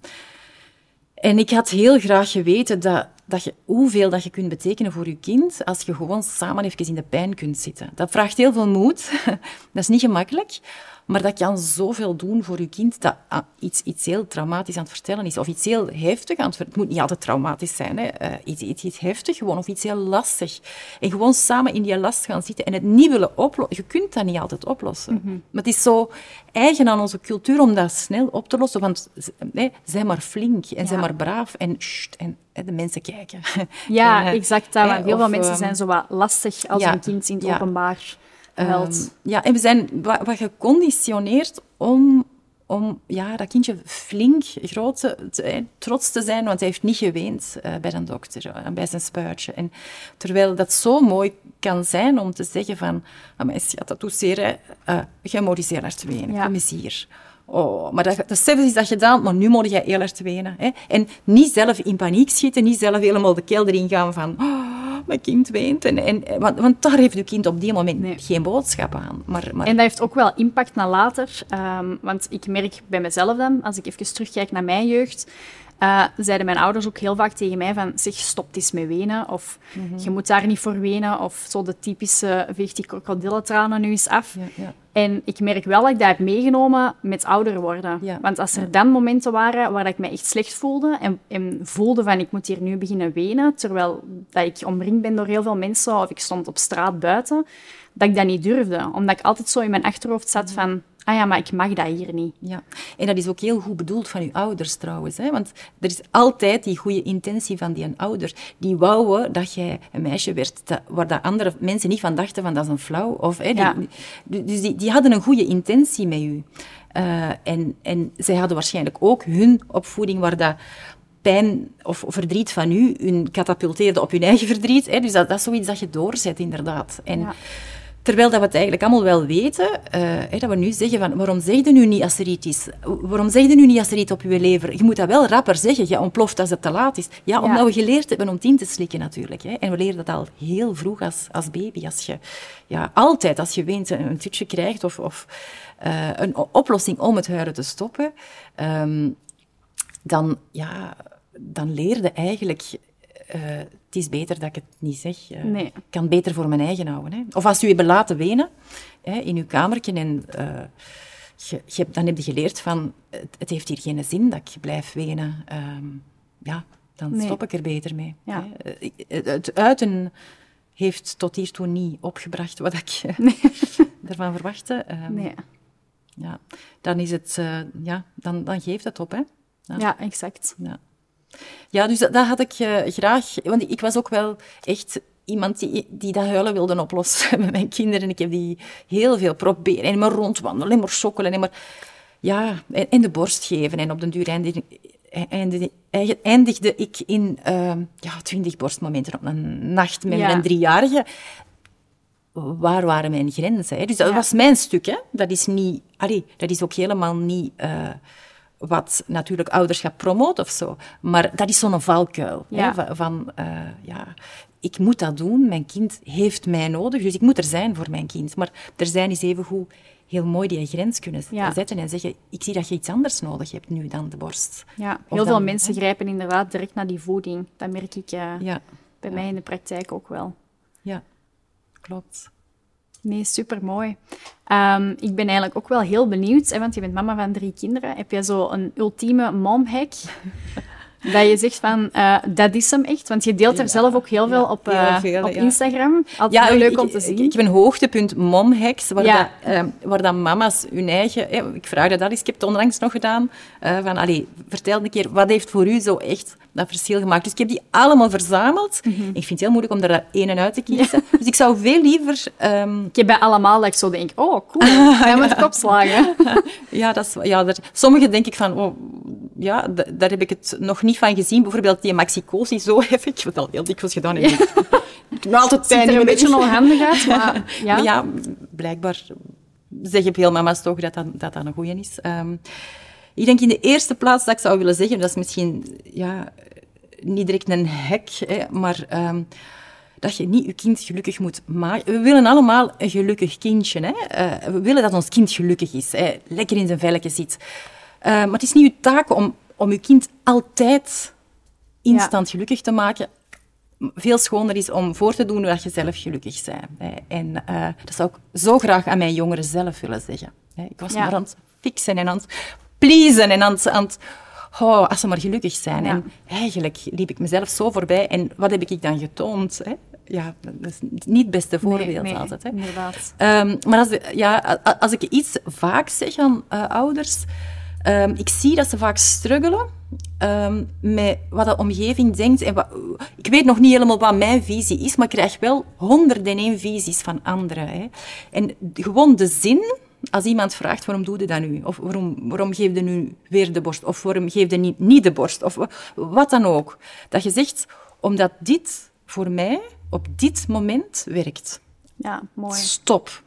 Speaker 2: En ik had heel graag geweten dat, dat je, hoeveel dat je kunt betekenen voor je kind als je gewoon samen even in de pijn kunt zitten. Dat vraagt heel veel moed. dat is niet gemakkelijk. Maar dat kan zoveel doen voor je kind dat ah, iets, iets heel traumatisch aan het vertellen is. Of iets heel heftig aan het vertellen. Het moet niet altijd traumatisch zijn. Hè. Uh, iets, iets, iets heftig gewoon. Of iets heel lastig. En gewoon samen in die last gaan zitten en het niet willen oplossen. Je kunt dat niet altijd oplossen. Mhm. Maar het is zo eigen aan onze cultuur om dat snel op te lossen. Want nee, zijn maar flink en ja. zijn maar braaf. En, sst, en de mensen kijken.
Speaker 1: Ja, en, exact. Dat, heel veel mensen ehm, zijn zo wat lastig als ja, een kind in het openbaar
Speaker 2: Um, ja, en we zijn wat, wat geconditioneerd om, om ja, dat kindje flink, groot, te, trots te zijn, want hij heeft niet geweend uh, bij een dokter, uh, bij zijn spuitje. En terwijl dat zo mooi kan zijn om te zeggen van, mijn schat, dat doet zeer, uh, je moet eens heel hard wenen, ja. kom eens hier. Oh, maar dat, dat is dat gedaan, maar nu moet je heel hard wenen. Hè? En niet zelf in paniek schieten, niet zelf helemaal de kelder ingaan van... Oh, mijn kind weent. En, en, want, want daar heeft uw kind op die moment geen boodschap aan. Maar, maar...
Speaker 1: En dat heeft ook wel impact naar later. Um, want ik merk bij mezelf dan, als ik even terugkijk naar mijn jeugd, uh, zeiden mijn ouders ook heel vaak tegen mij van zeg, stop eens met wenen. Of mm -hmm. je moet daar niet voor wenen. Of zo de typische veeg die krokodillentranen nu eens af. Ja, ja. En ik merk wel dat ik dat heb meegenomen met ouder worden. Ja. Want als er dan momenten waren waar ik me echt slecht voelde en, en, voelde van ik moet hier nu beginnen wenen, terwijl dat ik omringd ben door heel veel mensen of ik stond op straat buiten, dat ik dat niet durfde. Omdat ik altijd zo in mijn achterhoofd zat van ah ja, maar ik mag dat hier niet.
Speaker 2: Ja, en dat is ook heel goed bedoeld van uw ouders trouwens. Hè? Want er is altijd die goede intentie van die ouder. Die wouden dat jij een meisje werd dat, waar dat andere mensen niet van dachten van dat is een flauw. Of, hè, ja. die, dus die, die hadden een goede intentie met u. Uh, en, en zij hadden waarschijnlijk ook hun opvoeding waar dat pijn of verdriet van u hun katapulteerde op hun eigen verdriet. Hè? Dus dat, dat is zoiets dat je doorzet, inderdaad. En, ja. Terwijl dat we het eigenlijk allemaal wel weten, uh, dat we nu zeggen van, waarom zeg je nu niet als er iets is? Waarom zeg je nu niet als er iets op je lever? Je moet dat wel rapper zeggen, je ontploft als het te laat is. Ja, omdat ja. we geleerd hebben om het in te slikken natuurlijk. Hè. En we leren dat al heel vroeg als, als baby. Als je, ja, altijd als je weent een tutje krijgt of, of uh, een oplossing om het huilen te stoppen, um, dan, ja, dan leerde eigenlijk uh, het is beter dat ik het niet zeg. Uh, nee. Ik kan het beter voor mijn eigen houden. Hè. Of als u hebt laten wenen hè, in uw kamertje en uh, je, je, dan heb je geleerd van het, het, heeft hier geen zin dat ik blijf wenen. Um, ja, dan nee. stop ik er beter mee. Ja. Hè. Het uiten heeft tot hiertoe niet opgebracht wat ik nee. ervan verwachtte. Um, nee. Ja, dan is het, ja, dan, dan geeft het op, hè.
Speaker 1: Ja, ja exact. Ja.
Speaker 2: Ja, dus dat, dat had ik uh, graag... Want ik was ook wel echt iemand die, die dat huilen wilde oplossen met mijn kinderen. Ik heb die heel veel proberen. En maar rondwandelen, en maar sokkelen, en maar... Ja, en, en, de borst geven. En op den duur eindigde, eindigde, eindigde ik in uh, ja, twintig borstmomenten op een nacht met ja. mijn driejarige. Waar waren mijn grenzen? Hè? Dus dat ja. was mijn stuk. Hè? Dat is niet... Allee, dat is ook helemaal niet... Uh, wat natuurlijk ouderschap promoot of zo. Maar dat is zo'n valkuil. Ja. Hè, van, uh, ja, ik moet dat doen, mijn kind heeft mij nodig, dus ik moet er zijn voor mijn kind. Maar er zijn is evengoed heel mooi die grens kunnen ja. zetten en zeggen, ik zie dat je iets anders nodig hebt nu dan de borst.
Speaker 1: Ja, heel dan, veel mensen hè? grijpen inderdaad direct naar die voeding. Dat merk ik uh, ja. bij mij in de praktijk ook wel.
Speaker 2: Ja, klopt.
Speaker 1: Nee, super mooi. Um, ik ben eigenlijk ook wel heel benieuwd, hè, want je bent mama van drie kinderen. Heb jij zo een ultieme momhack? dat je zegt van, uh, dat is hem echt. Want je deelt er ja, zelf ook heel veel ja, op, uh, veel, op Instagram. Altijd ja, heel leuk
Speaker 2: ik,
Speaker 1: om te zien.
Speaker 2: Ik, ik heb een hoogtepunt momhacks, waar, dat, uh, waar dat mama's hun eigen... ik vraag dat al eens, ik heb het onlangs nog gedaan. van, allee, vertel een keer, wat heeft voor u zo echt dat verschil gemaakt? Dus ik heb die allemaal verzameld. Mm -hmm. Ik vind het heel moeilijk om er een en uit te kiezen. Dus ik zou veel liever... Um...
Speaker 1: Ik heb bij allemaal dat ik zo denk, oh, cool, ga met kopslagen.
Speaker 2: ja, dat is, ja daar, sommige denk ik van, oh, ja, daar heb ik het nog niet van gezien. Bijvoorbeeld die maxicosi, zo heb ik wat al heel dikwijls gedaan. Heb. ik heb altijd
Speaker 1: pijn. Het een beetje onhandig uit, maar ja.
Speaker 2: maar ja, blijkbaar zeggen veel mama's toch dat dat, dat, dat een goeie is. Um, ik denk in de eerste plaats dat ik zou willen zeggen, dat is misschien ja, niet direct een hek, hè, maar um, dat je niet je kind gelukkig moet maken. We willen allemaal een gelukkig kindje. Hè? Uh, we willen dat ons kind gelukkig is, hè? lekker in zijn velletje zit. Eh, maar het is niet uw taak om, om uw kind altijd instant gelukkig te maken. Veel schoner is om voor te doen dat je zelf gelukkig bent. En uh, dat zou ik zo graag aan mijn jongeren zelf willen zeggen. Ik was maar aan het fixen en aan het pleasen en aan het... Aan het oh, als ze maar gelukkig zijn. En eigenlijk liep ik mezelf zo voorbij. En wat heb ik dan getoond? Hè? Ja, dat is niet het beste voorbeeld nee, altijd. Hè?
Speaker 1: Inderdaad.
Speaker 2: Um, maar als, ja, als ik iets vaak zeg aan uh, ouders... Um, ik zie dat ze vaak struggelen um, met wat de omgeving denkt. En wat, ik weet nog niet helemaal wat mijn visie is, maar ik krijg wel honderden één visies van anderen. Hè. En gewoon de zin als iemand vraagt, waarom doe je dat nu? Of waarom, waarom geef je nu weer de borst? Of waarom geef je niet, niet de borst? Of wat dan ook. Dat je zegt, omdat dit voor mij op dit moment werkt.
Speaker 1: Ja, mooi.
Speaker 2: Stop.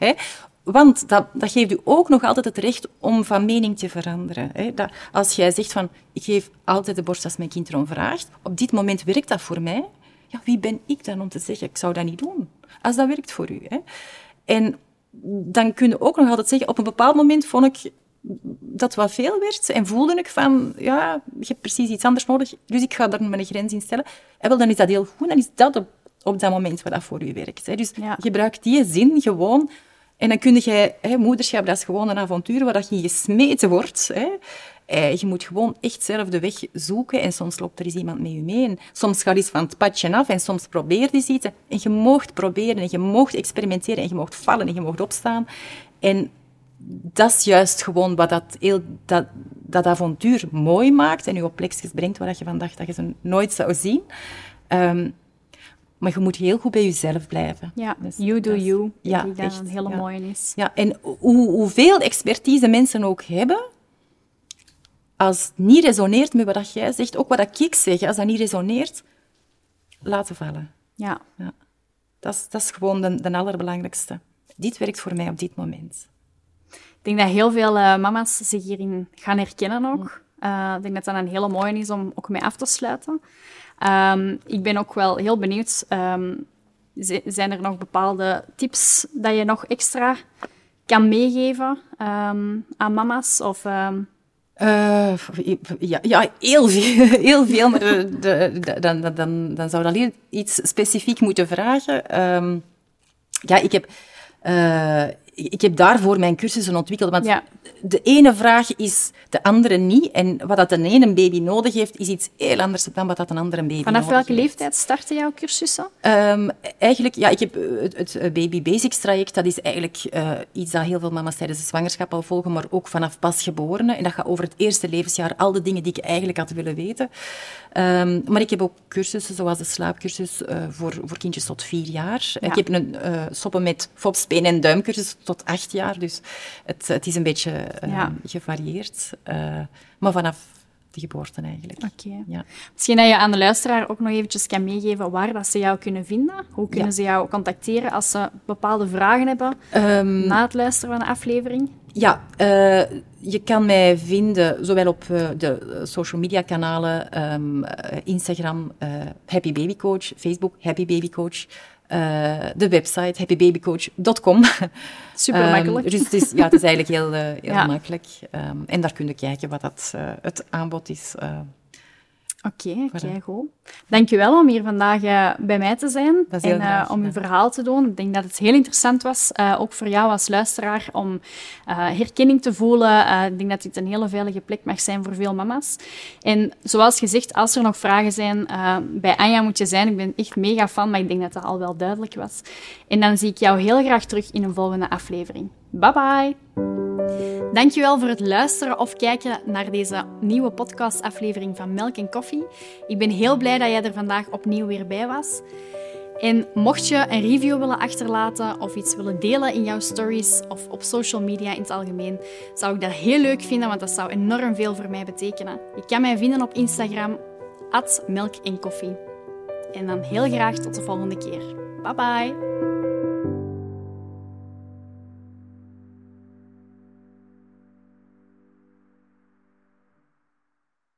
Speaker 2: Want dat, dat, geeft u ook nog altijd het recht om van mening te veranderen. Hè? Dat, als jij zegt van, ik geef altijd de borst als mijn kind erom vraagt, op dit moment werkt dat voor mij. Ja, wie ben ik dan om te zeggen, ik zou dat niet doen? Als dat werkt voor u. Hè? En dan kun je ook nog altijd zeggen, op een bepaald moment vond ik dat wat veel werd en voelde ik van, ja, je hebt precies iets anders nodig, dus ik ga daar mijn grens in stellen. En wel, dan is dat heel goed, dan is dat op, op dat moment wat dat voor u werkt. Hè. Dus gebruik die zin gewoon en dan kun je, hè, moederschap, dat is gewoon een avontuur waar dat je gesmeten wordt. Hè. Eh, je moet gewoon echt zelf de weg zoeken en soms loopt er eens iemand met je mee. En soms gaat iets van het padje af en soms probeert je iets. En je moogt proberen en je moogt experimenteren en je moogt vallen en je moogt opstaan. En dat is juist gewoon wat dat, heel, dat, dat avontuur mooi maakt en je op plekjes brengt waar je van dacht dat je ze nooit zou zien. Um, maar je moet heel goed bij jezelf blijven.
Speaker 1: Ja, dus you do you. Ja, die echt, een hele mooie is.
Speaker 2: Ja, en hoe, hoeveel expertise mensen ook hebben, als het niet resoneert met wat jij zegt, ook wat ik zeg, als dat niet resoneert, laten vallen.
Speaker 1: Ja.
Speaker 2: ja. Dat, is, dat is gewoon de, de allerbelangrijkste. Dit werkt voor mij op dit moment.
Speaker 1: Ik denk dat heel veel uh, mama's zich hierin gaan herkennen ook. Uh, ik denk dat dat een hele mooie is om ook mee af te sluiten. Um, ik ben ook wel heel benieuwd. Um, zijn er nog bepaalde tips dat je nog extra kan meegeven um, aan mama's? Of,
Speaker 2: uh, ja, ja, heel veel. Heel veel maar de, de, dan, dan, dan zou dat iets specifiek moeten vragen. ja, ik heb... Uh, ik heb daarvoor mijn cursussen ontwikkeld. Want ja. de ene vraag is de andere niet. En wat dat een ene baby nodig heeft, is iets heel anders dan wat dat een andere baby
Speaker 1: Vanaf
Speaker 2: nodig
Speaker 1: heeft. Vanaf welke
Speaker 2: leeftijd
Speaker 1: starten jouw cursussen?
Speaker 2: Um, eigenlijk, ja, ik heb het, het, Baby Basics traject. Dat is eigenlijk uh, iets dat heel veel mama's tijdens de zwangerschap al volgen, maar ook vanaf pasgeborenen. En dat gaat over het eerste levensjaar, al de dingen die ik eigenlijk had willen weten. Um, maar ik heb ook cursussen, zoals de slaapcursus uh, voor, voor kindjes tot vier jaar. Ja. Ik heb een uh, soppen met fopspeen en duimcursus tot acht jaar. Dus het, het is een beetje ja. gevarieerd. Uh, maar vanaf de geboorte eigenlijk.
Speaker 1: Oké. Ja. Misschien dat je aan de luisteraar ook nog eventjes kan meegeven waar dat ze jou kunnen vinden. Hoe kunnen ze jou contacteren als ze bepaalde vragen hebben um, na het luisteren van de aflevering?
Speaker 2: Ja, uh, je kan mij vinden zowel op uh, de social media kanalen, um, Instagram, Happy Baby Coach, Facebook Happy Baby Coach. Uh, de website happybabycoach.com.
Speaker 1: Super ehm, makkelijk.
Speaker 2: Um, dus het is, ja, het is eigenlijk heel, uh, heel ja. makkelijk. Um, en daar kun je kijken wat dat, uh, het aanbod is.
Speaker 1: Oké, okay, okay, goed. Dankjewel om hier vandaag uh, bij mij te zijn en uh, om uw verhaal te doen. Ik denk dat het heel interessant was, uh, ook voor jou als luisteraar, om herkenning te voelen. ik denk dat dit een hele veilige plek mag zijn voor veel mama's. En zoals gezegd, als er nog vragen zijn, bij Anja moet je zijn. Ik ben echt mega fan, maar ik denk dat dat al wel duidelijk was. En dan zie ik jou heel graag terug in een volgende aflevering. Bye bye! Dankjewel voor het luisteren of kijken naar deze nieuwe podcastaflevering van Melk en Koffie. Ik ben heel blij dat jij er vandaag opnieuw weer bij was. En mocht je een review willen achterlaten of iets willen delen in jouw stories of op social media in het algemeen, zou ik dat heel leuk vinden, want dat zou enorm veel voor mij betekenen. Je kan mij vinden op Instagram, at melk en koffie. En dan heel graag tot de volgende keer. Bye bye!